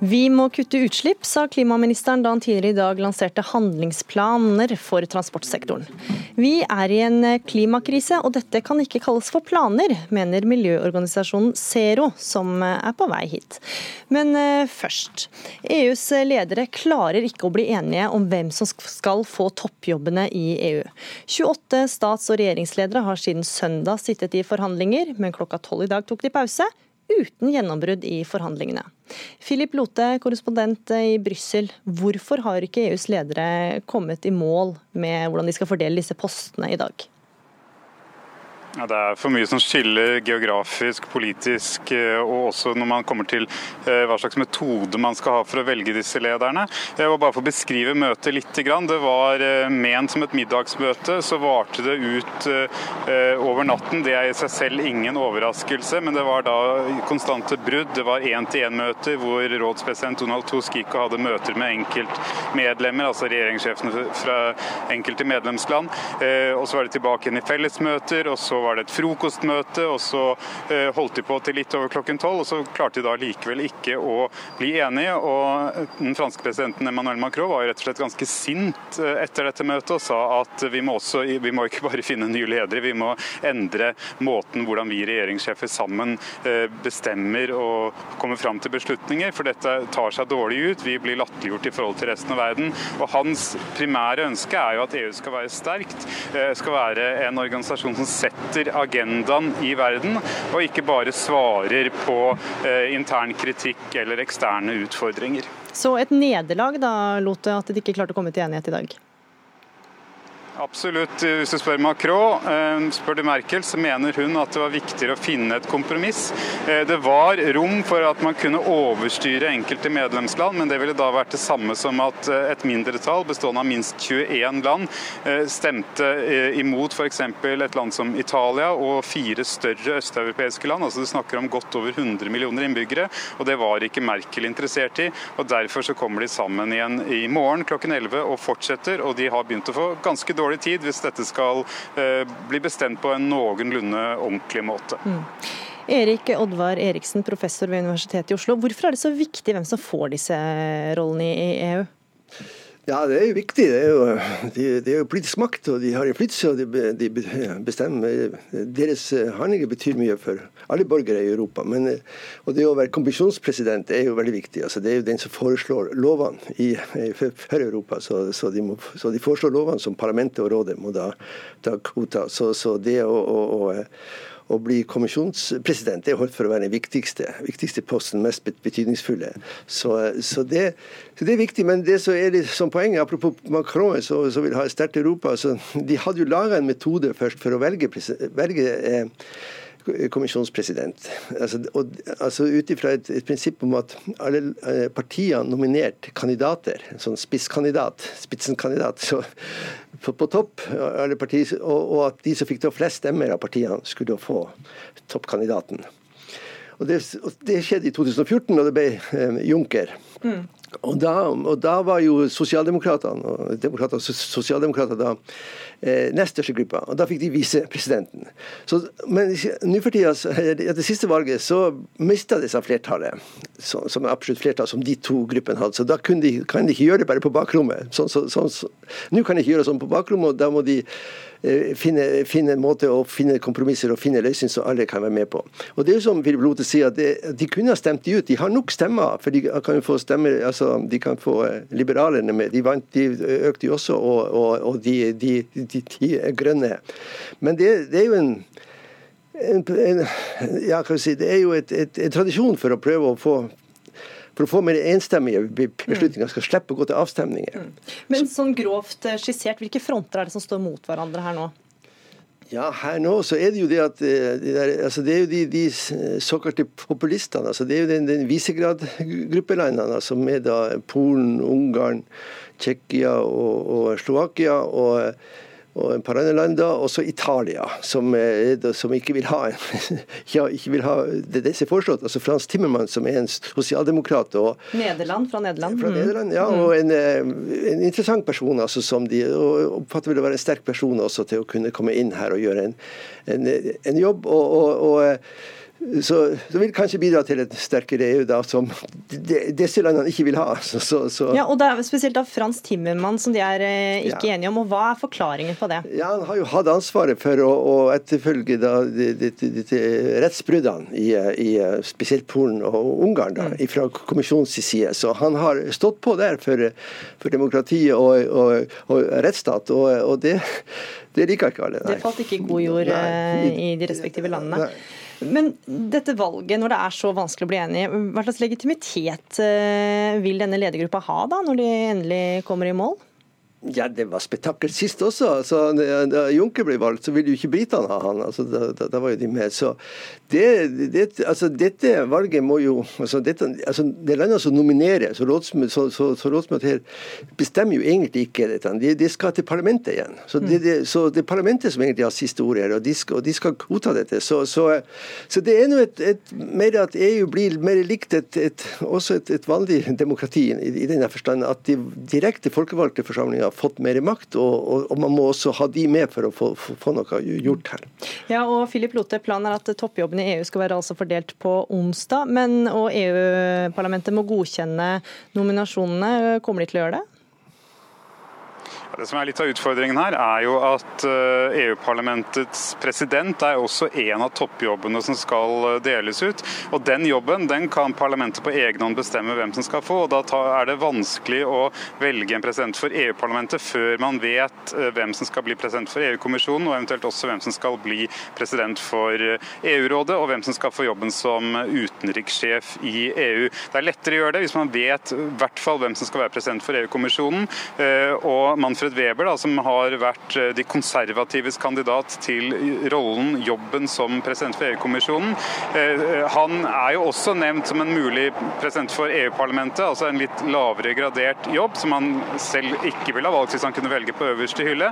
Vi må kutte utslipp, sa klimaministeren da han tidligere i dag lanserte handlingsplaner for transportsektoren. Vi er i en klimakrise, og dette kan ikke kalles for planer, mener miljøorganisasjonen Zero, som er på vei hit. Men eh, først. EUs ledere klarer ikke å bli enige om hvem som skal få toppjobbene i EU. 28 stats- og regjeringsledere har siden søndag sittet i forhandlinger, men klokka tolv i dag tok de pause uten gjennombrudd i forhandlingene. Philip Lote, korrespondent i Brussel. Hvorfor har ikke EUs ledere kommet i mål med hvordan de skal fordele disse postene i dag? Ja, det er for mye som skiller geografisk, politisk eh, og også når man kommer til eh, hva slags metode man skal ha for å velge disse lederne. Vil bare få beskrive møtet litt. Det var eh, ment som et middagsmøte, så varte det ut over natten. Det er i seg selv ingen overraskelse, men det var da konstante brudd. Det var én-til-én-møter hvor rådspresident Donald Tusk gikk og hadde møter med enkeltmedlemmer, altså regjeringssjefene fra enkelte medlemsland. Og så var det tilbake igjen i fellesmøter. og så var det et frokostmøte, og så eh, holdt de på til litt over klokken tolv. Og så klarte de da likevel ikke å bli enige. Og den franske presidenten Emmanuel Macron var jo rett og slett ganske sint eh, etter dette møtet og sa at vi må, også, vi må ikke bare finne nye ledere, vi må endre måten hvordan vi regjeringssjefer sammen eh, bestemmer og kommer fram til beslutninger. For dette tar seg dårlig ut. Vi blir latterliggjort i forhold til resten av verden. Og hans primære ønske er jo at EU skal være sterkt, skal være en organisasjon som setter setter agendaen i verden, og ikke bare svarer på eh, intern kritikk eller eksterne utfordringer. Så et nederlag da, Lote, at de ikke klarte å komme til enighet i dag? Absolutt. Hvis du spør Macron, eh, spør du Merkel, så mener hun at det var viktigere å finne et kompromiss. Eh, det var rom for at man kunne overstyre enkelte medlemsland, men det ville da vært det samme som at eh, et mindretall bestående av minst 21 land stemte imot f.eks. et land som Italia og fire større østeuropeiske land. Altså Du snakker om godt over 100 millioner innbyggere, og det var ikke Merkel interessert i. og Derfor så kommer de sammen igjen i morgen klokken 11 og fortsetter, og de har begynt å få ganske dårlig dårlig tid hvis dette skal eh, bli bestemt på en noenlunde ordentlig måte. Mm. Erik Oddvar Eriksen, professor ved Universitetet i Oslo. Hvorfor er det så viktig hvem som får disse rollene i EU? Ja, det er jo viktig. Det er jo, de, de er jo politisk makt, og de har innflytelse. Og de, de, bestemmer. Deres handlinger betyr mye for alle borgere i Europa. Men, og det å være kommisjonspresident er jo veldig viktig. Altså, det er jo den som foreslår lovene i, for Europa. Så, så, de må, så, de foreslår lovene som parlamentet og rådet må da ta kvota. Så, så det å, å, å å bli kommisjonspresident det er holdt for å være den viktigste, viktigste posten, mest betydningsfulle. Så, så, det, så, det, er viktig. Men det som er litt som poenget, apropos Macron, som vil ha et sterkt Europa så De hadde jo laga en metode først for å velge, velge eh, kommisjonspresident. Altså, og, altså Ut ifra et, et, prinsipp om at alle partier partiene nominerte kandidater, sånn spisskandidat, spitsenkandidat, så på, på topp, alle partier, og, og, at de som fikk da flest stemmer av partiene, skulle få toppkandidaten. Og det, og det, skjedde i 2014, da det ble eh, Juncker. Mm. Og da, og da, var jo sosialdemokratene og demokrater, sosialdemokrater da eh, nest største gruppa. Og da fikk de visepresidenten. Men nå for tida, etter det siste valget, så mista disse flertallet, som er absolutt flertall, som de to gruppene hadde. Så da de, kan de ikke gjøre det bare på bakrommet. Sånn, så, sånn, så, nå kan de ikke gjøre det sånn på bakrommet, og da må de finne, finne, en måte å finne kompromisser og finne løsninger som alle kan være med på. Og det er jo som Philip Lote sier, at det, De kunne ha stemt de ut. De har nok stemmer. for De kan jo få stemmer, altså de kan få eh, liberalerne med. De, vant, de økte jo også, og, og, og de, de, de, grønne. Men det, det er jo en en, en, ja, si, det er jo et, et, en tradisjon for å prøve å få for å få mer enstemmige beslutninger, skal slippe å gå til avstemninger. Mm. Men sånn grovt eh, skissert, hvilke fronter er det som står mot hverandre her nå? Ja, her nå så er det jo det at eh, de der, altså det er jo de, de såkalte populistene. altså Det er jo den, den Visegrad-gruppelandene som er da Polen, Ungarn, Tsjekkia og, og Slovakia. og og et par andre land, og så Italia, som, som, ikke vil ha, ja, ikke vil ha det, som er foreslått. altså Frans Timmermann, som er en sosialdemokrat. og Nederland, fra Nederland. Fra Nederland, ja, og en, eh, en interessant person. altså som de og oppfatter vil være en sterk person også til å kunne komme inn her og gjøre en, en, en jobb. og, og, og så, så vil kanskje bidra til et sterkere EU, da, som disse landene ikke vil ha. Så, så. Ja, og Det er spesielt da Frans Timmermann som de er eh, ikke ja. enige om. og Hva er forklaringen på det? Ja, Han har jo hatt ansvaret for å, å etterfølge da, de, de, de, de rettsbruddene i, i, spesielt Polen og Ungarn da, mm. fra kommisjonens side. Så han har stått på der for, for demokrati og, og, og rettsstat. og, og det, det liker ikke alle. Nei. Det falt ikke i god jord nei. i, i de respektive landene. Nei. Men dette valget, når det er så vanskelig å bli enig, hva slags legitimitet eh, vil denne ledergruppa ha da, når de endelig kommer i mål? Ja, det var spetakkel sist også. Altså, da Juncker ble valgt, så ville jo ikke britene ha han. Altså, da, da, da, var jo de med. Så det, det, altså, dette valget må jo altså, dette, altså, Det er landene som nominerer, så, så, så, så rådsmøtet her bestemmer jo egentlig ikke dette. De, de skal til parlamentet igjen. Så det, de, så det er parlamentet som egentlig har siste ordet her, og de skal, og de skal godta dette. Så, det er nå et, et, mer at EU blir mer likt et, et også et, vanlig demokrati, i, i denne forstand at de direkte folkevalgte forsamlinger har fått mer makt, og, og, og, man må også ha de med for å få, få noe gjort her. Ja, og Philip Lote, Planen er at toppjobben i EU skal være altså fordelt på onsdag, men EU-parlamentet må godkjenne nominasjonene. Kommer de til å gjøre det? Det som er litt av utfordringen her, er jo at eh, EU-parlamentets president er også en av toppjobbene som skal eh, deles ut. Og Den jobben den kan parlamentet på egen hånd bestemme hvem som skal få. og Da er det vanskelig å velge en president for EU-parlamentet før man vet eh, hvem som skal bli president for EU-kommisjonen, og eventuelt også hvem som skal bli president for EU-rådet, og hvem som skal få jobben som utenrikssjef i EU. Det er lettere å gjøre det hvis man vet i hvert fall hvem som skal være president for EU-kommisjonen. og man Manfred Weber, da, som har vært de konservatives kandidat til rollen, jobben som president for EU-kommisjonen. Han er jo også nevnt som en mulig president for EU-parlamentet, altså en litt lavere gradert jobb, som han selv ikke ville ha valgt hvis han kunne velge på øverste hylle.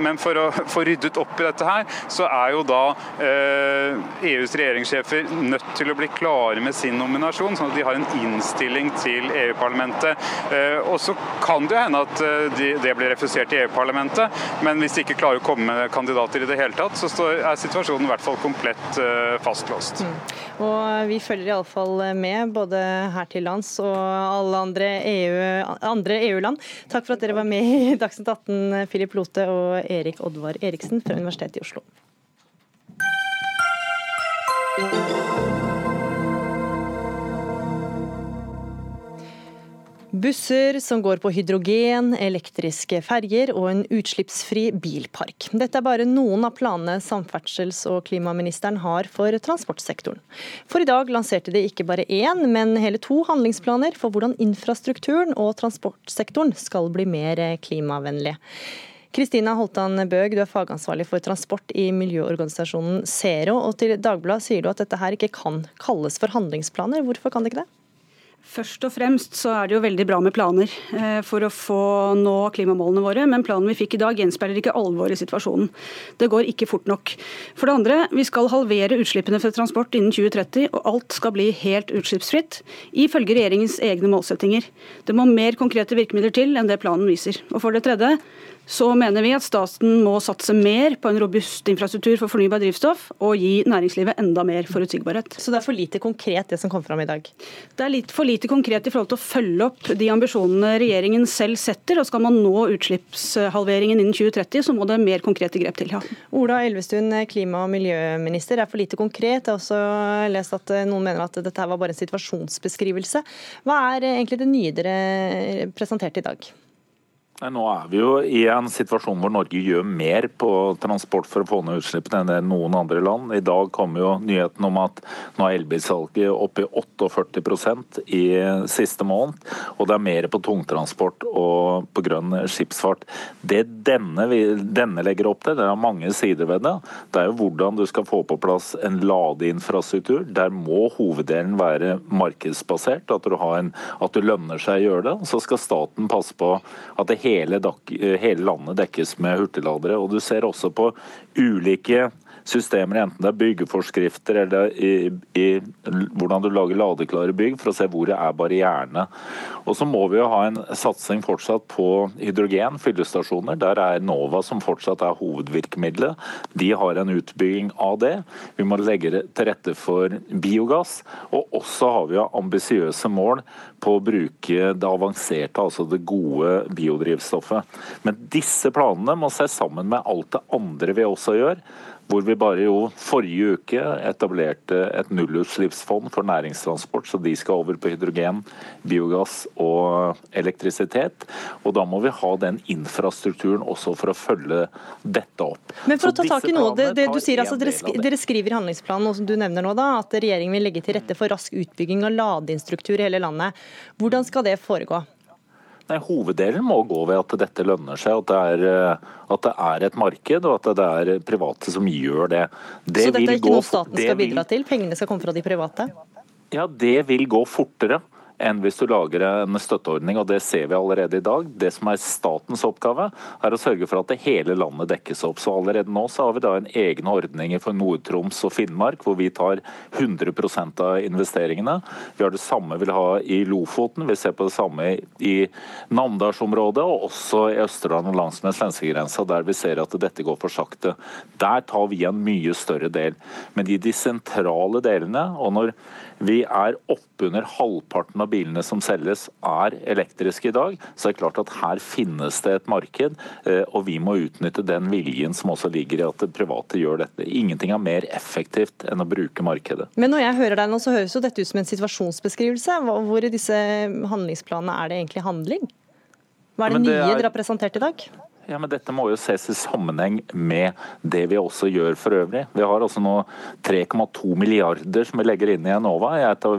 Men for å få ryddet opp i dette her, så er jo da EUs regjeringssjefer nødt til å bli klare med sin nominasjon, sånn at de har en innstilling til EU-parlamentet. Og så kan det jo hende at det blir refusert i EU-parlamentet, men hvis de ikke klarer å komme med kandidater i det hele tatt, så er situasjonen i hvert fall komplett fastlåst. Mm. Og Vi følger iallfall med, både her til lands og alle andre EU-land. EU Takk for at dere var med i Dagsnytt 18, Philip Lote og Erik Oddvar Eriksen fra Universitetet i Oslo. Busser som går på hydrogen, elektriske ferger og en utslippsfri bilpark. Dette er bare noen av planene samferdsels- og klimaministeren har for transportsektoren. For i dag lanserte de ikke bare én, men hele to handlingsplaner for hvordan infrastrukturen og transportsektoren skal bli mer klimavennlige. Kristina Holtan Bøg, du er fagansvarlig for transport i miljøorganisasjonen Zero. Og til Dagbladet sier du at dette her ikke kan kalles for handlingsplaner. Hvorfor kan det ikke det? Først og fremst så er det jo veldig bra med planer eh, for å få nå klimamålene våre, men planen vi fikk i dag gjenspeiler ikke alvoret i situasjonen. Det går ikke fort nok. For det andre, vi skal halvere utslippene fra transport innen 2030, og alt skal bli helt utslippsfritt, ifølge regjeringens egne målsettinger. Det må mer konkrete virkemidler til enn det planen viser. Og for det tredje, så mener vi at staten må satse mer på en robust infrastruktur for fornybar drivstoff og gi næringslivet enda mer forutsigbarhet. Så det er for lite konkret det som kom fram i dag? Det er litt for lite konkret i forhold til å følge opp de ambisjonene regjeringen selv setter. og Skal man nå utslippshalveringen innen 2030, så må det mer konkrete grep til. Ja. Ola Elvestuen, klima- og miljøminister. er for lite konkret. Jeg har også lest at noen mener at dette var bare en situasjonsbeskrivelse. Hva er egentlig det nye dere presenterte i dag? Nå er vi jo i en situasjon hvor Norge gjør mer på transport for å få ned utslippene enn det noen andre land. I dag kom jo nyheten om at nå er elbilsalget oppe i 48% i siste måned. Og det er mer på tungtransport og på grønn skipsfart. Det denne, denne legger opp til, det er mange sider ved det. Det er jo hvordan du skal få på plass en ladeinfrastruktur. Der må hoveddelen være markedsbasert, at, en, at det lønner seg å gjøre det. Så skal staten passe på at det hele, hele landet dekkes med hurtigladere. Og du ser også på ulike systemer, enten det er byggeforskrifter eller i, i, hvordan du lager ladeklare bygg, for å se hvor det er barrierene. Og så må vi jo ha en satsing fortsatt på hydrogen, fyllestasjoner. Der er Nova som fortsatt er hovedvirkemidlet. De har en utbygging av det. Vi må legge til rette for biogass. Og også har vi ambisiøse mål på å bruke det avanserte, altså det gode biodrivstoffet. Men disse planene må ses sammen med alt det andre vi også gjør hvor vi bare jo forrige uke etablerte et nullutslippsfond for næringstransport, så de skal over på hydrogen, biogass og elektrisitet. Og da må vi ha den infrastrukturen også for å følge dette opp. Men for å ta tak i noe det, det du sier, altså, dere, dere, skriver i handlingsplanen og som du nevner nå da, at regjeringen vil legge til rette for rask utbygging av ladeinstruktur i hele landet. Hvordan skal det foregå? Nei, Hoveddelen må gå ved at dette lønner seg, at det, er, eh, at det er et marked og at det er private som gjør det. det Så dette er ikke noe staten skal bidra til? Pengene skal komme fra de private? Ja, det vil gå fortere enn hvis du lager en støtteordning, og det ser vi allerede i dag. Det som er statens oppgave, er å sørge for at det hele landet dekkes opp. Så allerede nå så har vi da en egen ordning for Nord-Troms og Finnmark, hvor vi tar 100% av investeringene. Vi har det samme vil ha i Lofoten, vi ser på det samme i Namdalsområdet, og også i Østerdalen og langs med svenskegrensa, der vi ser at dette går for sakte. Der tar vi en mye større del. Men i de sentrale delene, og når vi er oppunder halvparten av bilene som selges er elektriske i dag. Så det er klart at her finnes det et marked, eh, og vi må utnytte den viljen som også ligger i at det private gjør dette. Ingenting er mer effektivt enn å bruke markedet. Men når jeg hører deg nå, så høres jo dette ut som en situasjonsbeskrivelse. Hvor i disse handlingsplanene er det egentlig handling? Hva er det, det nye er... dere har presentert i dag? Ja, men Dette må jo ses i sammenheng med det vi også gjør for øvrig. Vi har altså nå 3,2 milliarder som vi legger inn i Enova.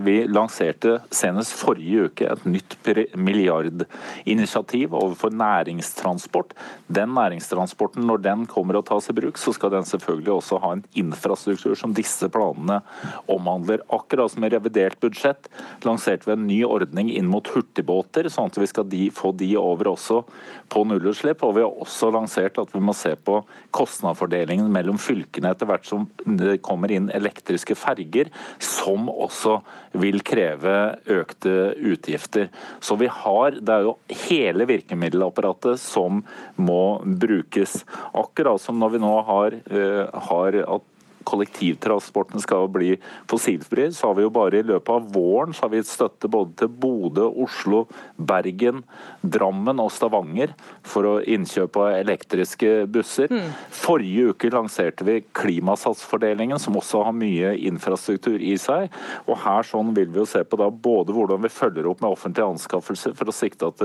Vi lanserte senest forrige uke et nytt milliardinitiativ overfor næringstransport. Den næringstransporten, når den kommer å tas i bruk, så skal den selvfølgelig også ha en infrastruktur som disse planene omhandler. Akkurat som i revidert budsjett lanserte vi en ny ordning inn mot hurtigbåter, sånn at vi skal få de over også på nullutslipp. Og vi har også lansert at vi må se på kostnadsfordelingen mellom fylkene etter hvert som det kommer inn elektriske ferger, som også vil kreve økte utgifter. Så vi har, Det er jo hele virkemiddelapparatet som må brukes. Akkurat som når vi nå har, eh, har at kollektivtransporten skal bli fossilfri, så har vi jo bare i løpet av våren så har vi støtte både til Bodø, Oslo, Bergen, Drammen og Stavanger for å innkjøpe elektriske busser. Mm. Forrige uke lanserte vi Klimasatsfordelingen, som også har mye infrastruktur i seg. Og her sånn vil vi jo se på da både hvordan vi følger opp med offentlige anskaffelser for å sikte at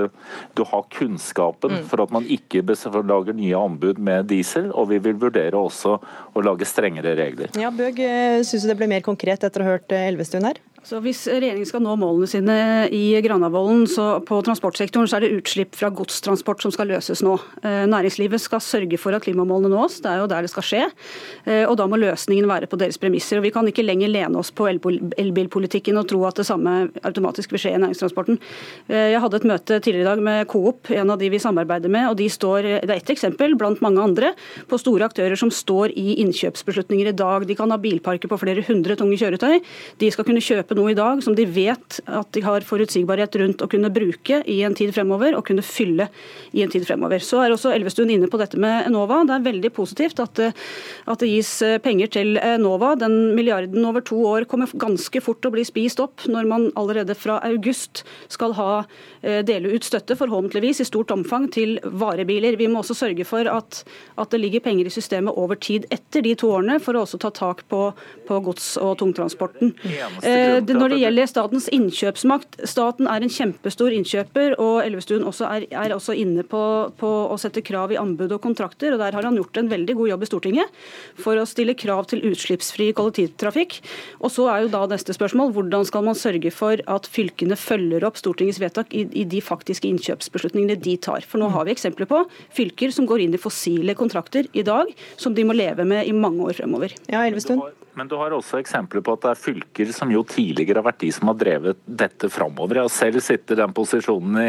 du har kunnskapen mm. for at man ikke lager nye anbud med diesel, og vi vil vurdere også å lage strengere regler regler. Ja, Bøg, syns du det ble mer konkret etter å ha hørt eh, Elvestuen her? Så Hvis regjeringen skal nå målene sine i Granavolden på transportsektoren, så er det utslipp fra godstransport som skal løses nå. Eh, næringslivet skal sørge for at klimamålene nås, det er jo der det skal skje. Eh, og Da må løsningen være på deres premisser. Og Vi kan ikke lenger lene oss på elbilpolitikken og tro at det samme automatisk vil skje i næringstransporten. Eh, jeg hadde et møte tidligere i dag med Coop, en av de vi samarbeider med. og de står, Det er ett eksempel blant mange andre på store aktører som står i innkjøpsbeslutninger i dag. De kan ha bilparker på flere hundre tunge kjøretøy. De skal kunne kjøpe noe i dag som de vet at de har forutsigbarhet rundt å kunne bruke i en tid fremover, og kunne fylle i en tid fremover. Så er også Elvestuen inne på dette med Enova. Det er veldig positivt at, at det gis eh, penger til Enova. Den milliarden over to år kommer ganske fort til å bli spist opp når man allerede fra august skal ha eh, dele ut støtte, forhåpentligvis i stort omfang, til varebiler. Vi må også sørge for at, at det ligger penger i systemet over tid etter de to årene, for å også ta tak på, på gods- og tungtransporten. Eh, når det gjelder statens innkjøpsmakt, staten er en kjempestor innkjøper, og Elvestuen også er, er også inne på, på, å sette krav i anbud og kontrakter. og Der har han gjort en veldig god jobb i Stortinget for å stille krav til utslippsfri kollektivtrafikk. Og så er jo da neste spørsmål hvordan skal man sørge for at fylkene følger opp Stortingets vedtak i, i de faktiske innkjøpsbeslutningene de tar. For nå har vi eksempler på fylker som går inn i fossile kontrakter i dag, som de må leve med i mange år fremover. Ja, Elvestuen. Men du har også eksempler på at det er fylker som jo tidligere har vært de som har drevet dette framover. Jeg har selv sittet i den posisjonen i,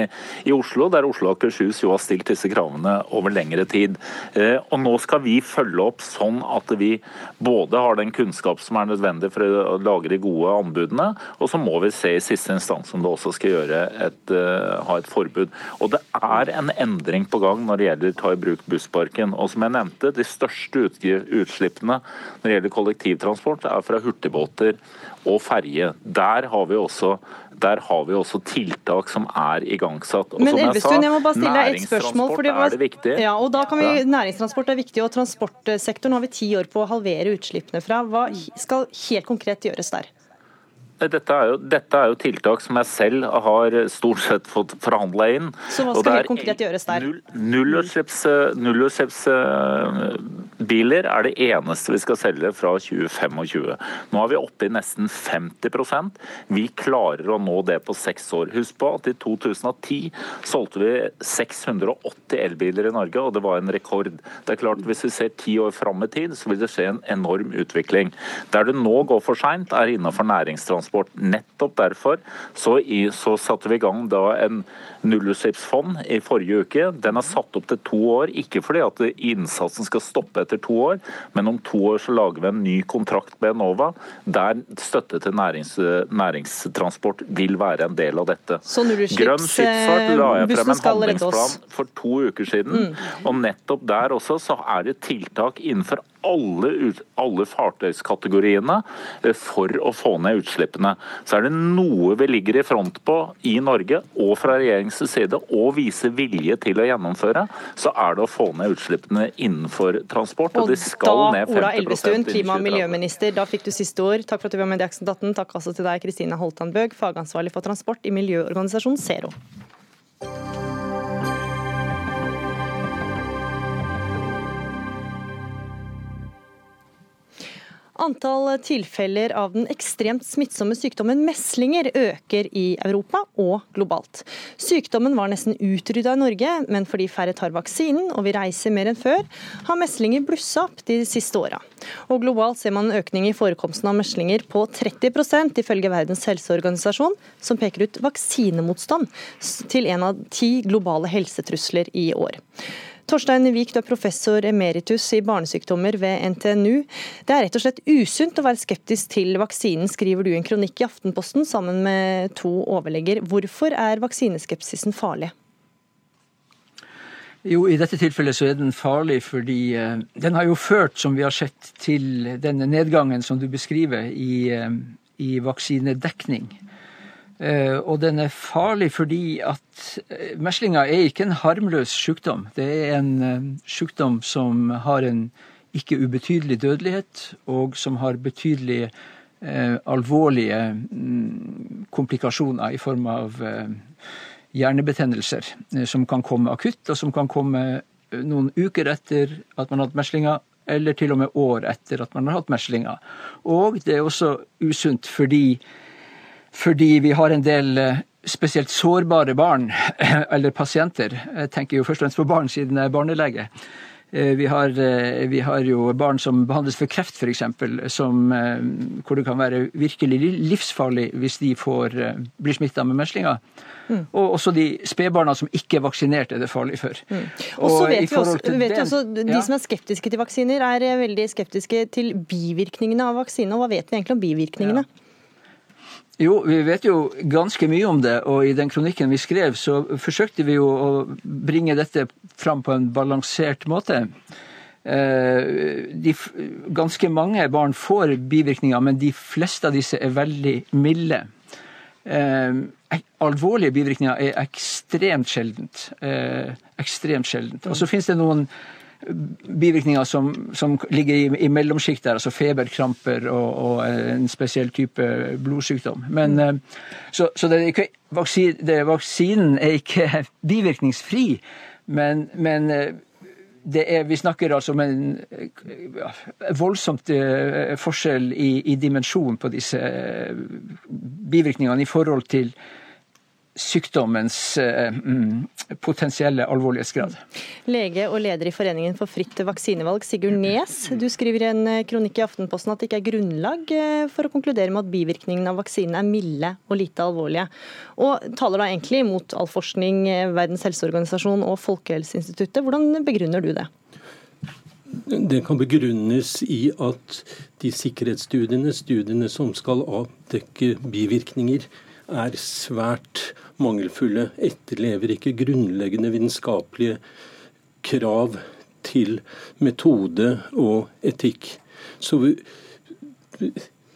i, Oslo, der Oslo og Akershus jo har stilt disse kravene over lengre tid. Eh, og nå skal vi følge opp sånn at vi både har den kunnskap som er nødvendig for å lage de gode anbudene, og så må vi se i siste instans om det også skal et, eh, ha et forbud. Og det er en endring på gang når det gjelder ta i bruk bussparken. Og som jeg nevnte, de største utslippene når det gjelder kollektivtransport transport er fra hurtigbåter og ferje. Der har vi også der har vi også tiltak som er igangsatt. Og Men Elvestuen, jeg må bare stille deg et spørsmål. For det var, er det viktig. Ja, og da kan vi, Næringstransport er viktig, og transportsektoren har vi ti år på å halvere utslippene fra. Hva skal helt konkret gjøres der? Dette er, jo, dette er, jo, tiltak som jeg selv har stort sett fått forhandla inn. Så hva skal helt konkret gjøres der? Nullutslippsbiler null er det eneste vi skal selge fra 2025. Nå er vi oppe i nesten 50% Vi klarer å nå det på seks år. Husk på at i 2010 solgte vi 680 elbiler i Norge, og det var en rekord. Det er klart Hvis vi ser ti år fram i tid, så vil det skje en enorm utvikling. Der det nå går for seint, er innenfor næringstransport transport. Nettopp derfor så, i, så satte vi i gang da en nullutslippsfond i forrige uke. Den er satt opp til to år, ikke fordi at innsatsen skal stoppe etter to år, men om to år så lager vi en ny kontrakt med Enova der støtte til nærings, næringstransport vil være en del av dette. Så Grønn skipsfart la jeg frem en handlingsplan for to uker siden, mm. og nettopp der også så er det tiltak innenfor alle, alle fartøyskategoriene eh, for å få ned utslippene. Så er det noe vi ligger i front på i Norge og fra regjeringens side, og viser vilje til å gjennomføre, så er det å få ned utslippene innenfor transport. Og, og de skal da, ned 50 Ola Elvestuen, klima- og miljøminister, da fikk du siste ord. Takk for at du var med i Dagsnytt 18. Takk også til deg, Kristina Holtan Bøg, fagansvarlig for transport i miljøorganisasjonen Zero. Antall tilfeller av den ekstremt smittsomme sykdommen meslinger øker i Europa og globalt. Sykdommen var nesten utrydda i Norge, men fordi færre tar vaksinen og vi reiser mer enn før, har meslinger blussa opp de siste åra. Og globalt ser man en økning i forekomsten av meslinger på 30% ifølge Verdens helseorganisasjon, som peker ut vaksinemotstand til en av ti globale helsetrusler i år. Torstein Wiik, du er professor emeritus i barnesykdommer ved NTNU. Det er rett og slett usunt å være skeptisk til vaksinen, skriver du i en kronikk i Aftenposten sammen med to overlegger. Hvorfor er vaksineskepsisen farlig? Jo, I dette tilfellet så er den farlig fordi uh, den har jo ført, som vi har sett, til denne nedgangen som du beskriver i, uh, i vaksinedekning. Uh, og den er farlig fordi at meslinga er ikke en harmløs sykdom. Det er en sykdom som har en ikke ubetydelig dødelighet, og som har betydelige alvorlige um, komplikasjoner i form av hjernebetennelser eh, som kan komme akutt, og som kan komme eh, noen uker etter at man har hatt meslinger, eller til og med år etter at man har hatt meslinger. Og det er også usunt fordi, fordi vi har en del eh, spesielt sårbare barn, eller pasienter. Jeg tenker jo først og fremst på barn siden jeg er barnelege. Vi har, vi har, jo barn som behandles for kreft, f.eks., hvor det kan være virkelig livsfarlig hvis de får, blir smitta med meslinger. Mm. Og også de spedbarna som ikke er vaksinert, er det farlig for. Mm. Og så vet, vi også, vet vi også, De ja. som er skeptiske til vaksiner, er eh, veldig skeptiske til bivirkningene av vaksinene. Hva vet vi egentlig om bivirkningene? Ja. Jo, vi vet jo ganske mye om det, og i den kronikken vi skrev, så forsøkte vi jo å bringe dette fram på en balansert måte. Eh, de, ganske mange barn får bivirkninger, men de fleste av disse er veldig milde. Eh, alvorlige bivirkninger er ekstremt sjeldent. Eh, ekstremt sjeldent. Og så finnes det noen bivirkninger som, som ligger i, i mellomsjiktet, altså feberkramper og, og, en spesiell type blodsykdom. Men, mm. så, så det er ikke, vaksinen, vaksinen er ikke bivirkningsfri, men, men er, vi snakker altså om en ja, voldsomt forskjell i, i dimensjon på disse bivirkningene i forhold til sykdommens uh, potensielle alvorlighetsgrad. Lege og leder i Foreningen for fritt vaksinevalg, Sigurd Nes. Du skriver i en kronikk i Aftenposten at det ikke er grunnlag for å konkludere med at bivirkningene av vaksinen er milde og lite alvorlige. Og taler da egentlig mot all forskning, Verdens helseorganisasjon og Folkehelseinstituttet. Hvordan begrunner du det? Det kan begrunnes i at de sikkerhetsstudiene, studiene som skal avdekke bivirkninger, er svært mangelfulle. Etterlever ikke grunnleggende vitenskapelige krav til metode og etikk. Så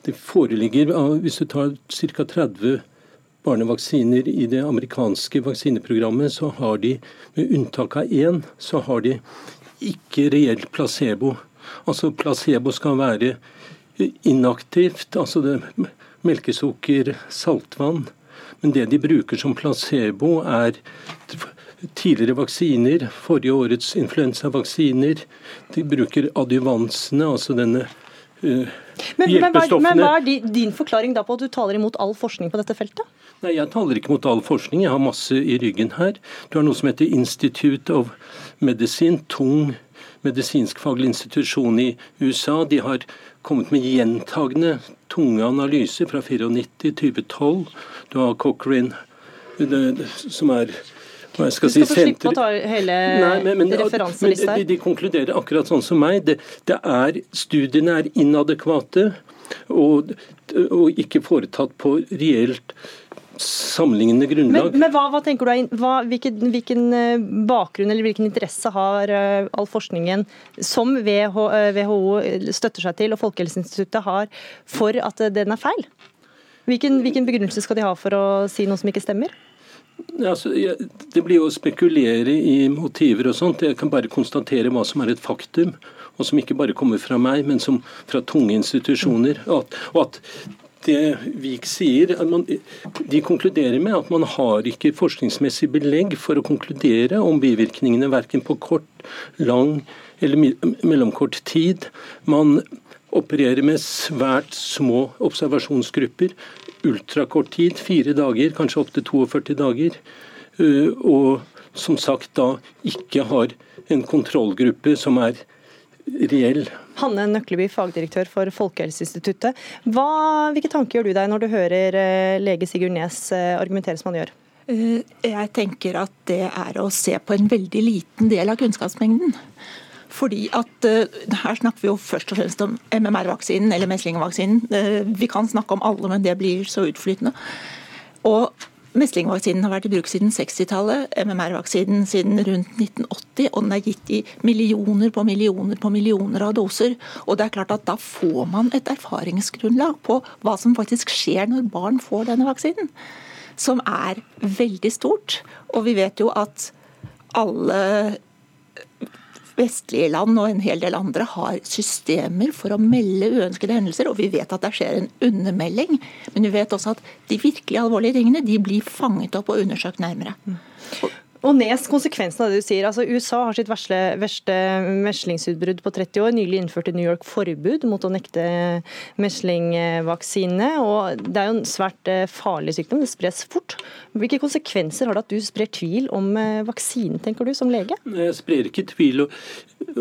det foreligger, hvis du tar ca. 30 barnevaksiner i det amerikanske vaksineprogrammet, så har de, med unntak av én, så har de ikke reell placebo. Altså Placebo skal være inaktivt, altså det melkesukker, saltvann. Men det de bruker som placebo, er tidligere vaksiner, forrige årets influensavaksiner. De bruker adjuvansene, altså denne uh, men, hjelpestoffene. Men, hva er din forklaring da på at du taler imot all forskning på dette feltet? Nei, Jeg taler ikke mot all forskning, jeg har masse i ryggen her. Du har noe som heter Institute of Medicine, tung medisinskfaglig institusjon i USA. De har kommet med gjentagende tunge analyser fra 94 2012. Du har Cochrane, som er hva jeg skal si, du skal få slippe å ta hele referanselista her. De, de, konkluderer akkurat sånn som meg. Det, det er, studiene er inadekvate og, og ikke foretatt på reelt sammenlignende grunnlag. Men, men hva, hva, tenker du, hva, hvilken, hvilken, eh, bakgrunn eller hvilken interesse har uh, all forskningen som WHO, WHO eh, støtter seg til og Folkehelseinstituttet har for at den er feil? Hvilken, hvilken begrunnelse skal de ha for å si noe som ikke stemmer? Altså, det blir jo å spekulere i motiver og sånt. Jeg kan bare konstatere hva som er et faktum, og som ikke bare kommer fra meg, men som fra tunge institusjoner. Og at, og at det Vik sier, man, de konkluderer med at man har ikke forskningsmessig belegg for å konkludere om bivirkningene verken på kort, lang eller mellomkort tid. Man opererer med svært små observasjonsgrupper. Ultrakort tid, fire dager, kanskje opptil 42 dager. Eh, og som sagt da ikke har en kontrollgruppe som er reell. Hanne Nøkleby, fagdirektør for Folkehelseinstituttet. Hva, hvilke tanker gjør du deg når du hører eh, lege Sigurd Nes eh, argumentere som han gjør? Jeg tenker at det er å se på en veldig liten del av kunnskapsmengden. Fordi at Her snakker vi jo først og fremst om MMR-vaksinen eller meslingvaksinen. Vi kan snakke om alle, men det blir så utflytende. Og Meslingvaksinen har vært i bruk siden 60-tallet, MMR-vaksinen siden rundt 1980, og den er gitt i millioner på millioner på millioner av doser. Og det er klart at Da får man et erfaringsgrunnlag på hva som faktisk skjer når barn får denne vaksinen, som er veldig stort. Og vi vet jo at alle vestlige land og en hel del andre har systemer for å melde uønskede hendelser, og vi vet at det skjer en undermelding. Men vi vet også at de virkelig alvorlige tingene de blir fanget opp og undersøkt nærmere. Og og Nes, konsekvensen av det du sier. altså USA har sitt verste, verste meslingsutbrudd på 30 år. Nylig innførte New York forbud mot å nekte meslingvaksine. og Det er jo en svært eh, farlig sykdom, det spres fort. Hvilke konsekvenser har det at du sprer tvil om eh, vaksinen, tenker du, som lege? Jeg sprer ikke tvil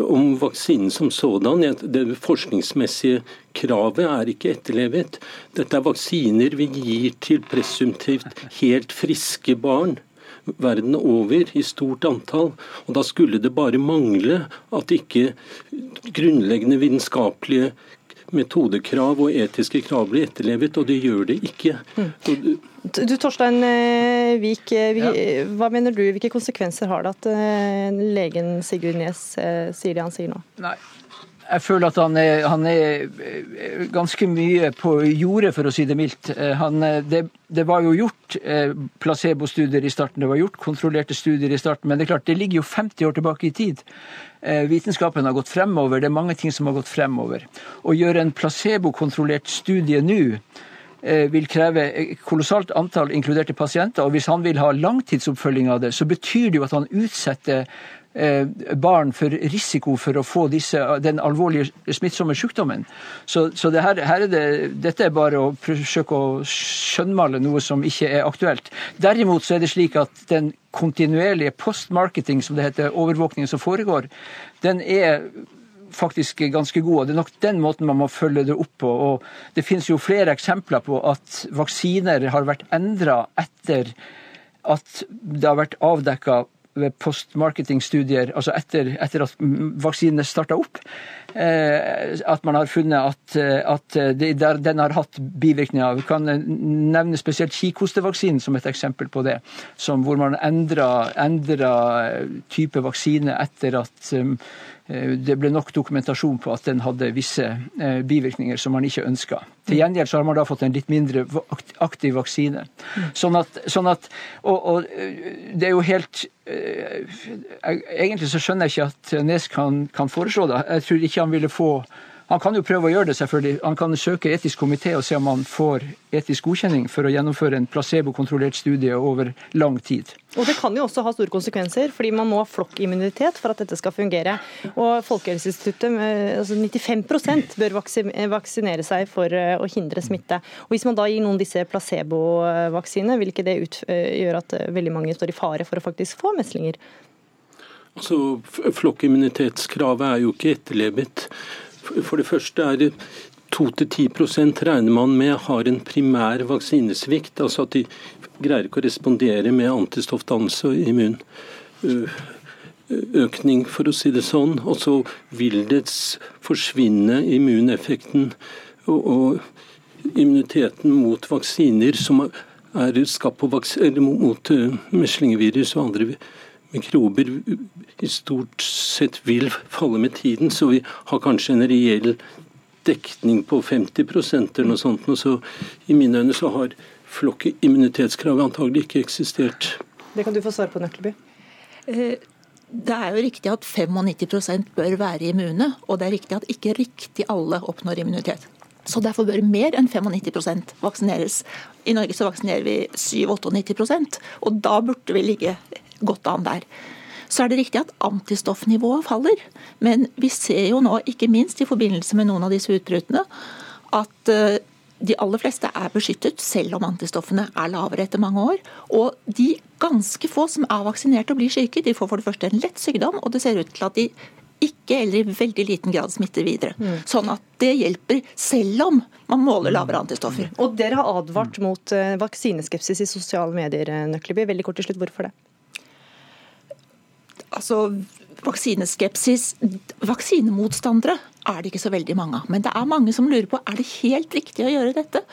om vaksinen som sådan. Det forskningsmessige kravet er ikke etterlevet. Dette er vaksiner vi gir til presumptivt helt friske barn verden over i stort antall. Og Da skulle det bare mangle at ikke grunnleggende vitenskapelige metodekrav og etiske krav blir etterlevet, og det gjør det ikke. Mm. Du Torstein eh, Vik, eh, hva mener du, hvilke konsekvenser har det at eh, legen Sigurd Nes sier det han sier nå? Nei, jeg føler at han er, han er, eh, ganske mye på jordet, for å si det mildt. Eh, han, eh, det, det, var jo gjort placebostudier i starten, det var gjort kontrollerte studier i starten, men det er klart, det ligger jo 50 år tilbake i tid. Vitenskapen har gått fremover, det er mange ting som har gått fremover. Å gjøre en placebokontrollert studie nå vil kreve kolossalt antall inkluderte pasienter. og Hvis han vil ha langtidsoppfølging av det, så betyr det jo at han utsetter barn for risiko for å få disse, den alvorlige smittsomme sykdommen. Så, så det her, her er det, dette er bare å forsøke å skjønnmale noe som ikke er aktuelt. Derimot så er det slik at den kontinuerlige postmarketing, som det heter, overvåkningen som foregår, den er faktisk ganske god. og Det er nok den måten man må følge det opp på. og Det finnes jo flere eksempler på at vaksiner har vært endra etter at det har vært avdekka ved postmarketing-studier, altså etter, etter at vaksinene starta opp, eh, at man har funnet at, at det, den har hatt bivirkninger. Vi kan nevne spesielt kikhostevaksinen som et eksempel på det. Som, hvor man endra type vaksine etter at Eh, det ble nok dokumentasjon på at den hadde visse eh, bivirkninger som man ikke ønska. Til gjengjeld så har man da fått en litt mindre aktiv vaksine. Sånn at, sånn at og, og, eh, det er jo helt Egentlig så skjønner jeg ikke at Nes kan, kan foreslå det. Jeg tror ikke han ville få han kan jo prøve å gjøre det, selvfølgelig. Han kan søke etisk komité og se om han får etisk godkjenning for å gjennomføre en placebokontrollert studie over lang tid. Og Det kan jo også ha store konsekvenser, fordi man må ha flokkimmunitet for at dette skal fungere. Og Folkehelseinstituttet, altså 95 bør vaksinere seg for eh, å hindre smitte. Og Hvis man da gir noen disse placebovaksinene, vil ikke det eh, gjøre at eh, veldig mange står i fare for å faktisk få meslinger? Altså, Flokkimmunitetskravet er jo ikke etterlevet. For det første er det 2-10 regner man med har en primær vaksinesvikt, altså at de greier ikke å respondere med antistoffdannelse og immunøkning, for å si det sånn. Og så vil det forsvinne immuneffekten og, immuniteten mot vaksiner som er skapt på mot meslingevirus og andre mikrober stort sett vil falle med tiden, så vi har kanskje en reell dekning på 50 eller noe sånt. Og så I mine øyne så har flokkimmunitetskravet antagelig ikke eksistert. Det kan du få svare på, Nøkleby. Eh, det er jo riktig at 95% bør være immune, og det er riktig at ikke riktig alle oppnår immunitet. Så Derfor bør mer enn 95% vaksineres. I Norge så vaksinerer vi 97-98% og da burde vi ligge godt an der. Så er det riktig at antistoffnivået faller. Men vi ser jo nå, ikke minst i forbindelse med noen av disse utbruddene, at eh, de aller fleste er beskyttet, selv om antistoffene er lavere etter mange år. Og de ganske få som er vaksinert og blir syke, de får for det første en lett sykdom, og det ser ut til at de ikke eller i veldig liten grad smitter videre. Mm. Sånn at det hjelper, selv om man måler lavere antistoffer. Og Dere har advart mot eh, vaksineskepsis i sosiale medier, eh, Nøkleby. Veldig kort til slutt, hvorfor det? Altså, vaksineskepsis Vaksinemotstandere er det ikke så veldig mange av. Men det er mange som lurer på er det helt riktig å gjøre dette.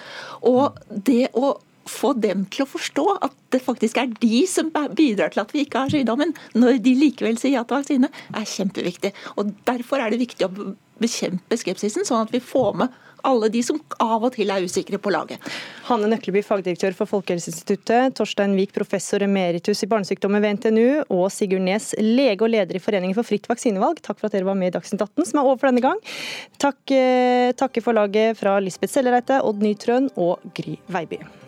Og det å få dem til å forstå at det faktisk er de som bidrar til at vi ikke har sykdommen, når de likevel sier ja til vaksine, er kjempeviktig. Og Derfor er det viktig å bekjempe skepsisen, sånn at vi får med alle de som av og til er usikre på laget. Hanne Nøkleby, fagdirektør for Folkehelseinstituttet, Torstein Wiik, professor emeritus i barnesykdommer ved NTNU, og Sigurd Nes, lege og leder i Foreningen for fritt vaksinevalg. Takk for at dere var med i Dagsnytt 18, som er over for denne gang. Takk, eh, takke for laget fra Lisbeth Sellereite, Odd Nytrøen og Gry Veiby.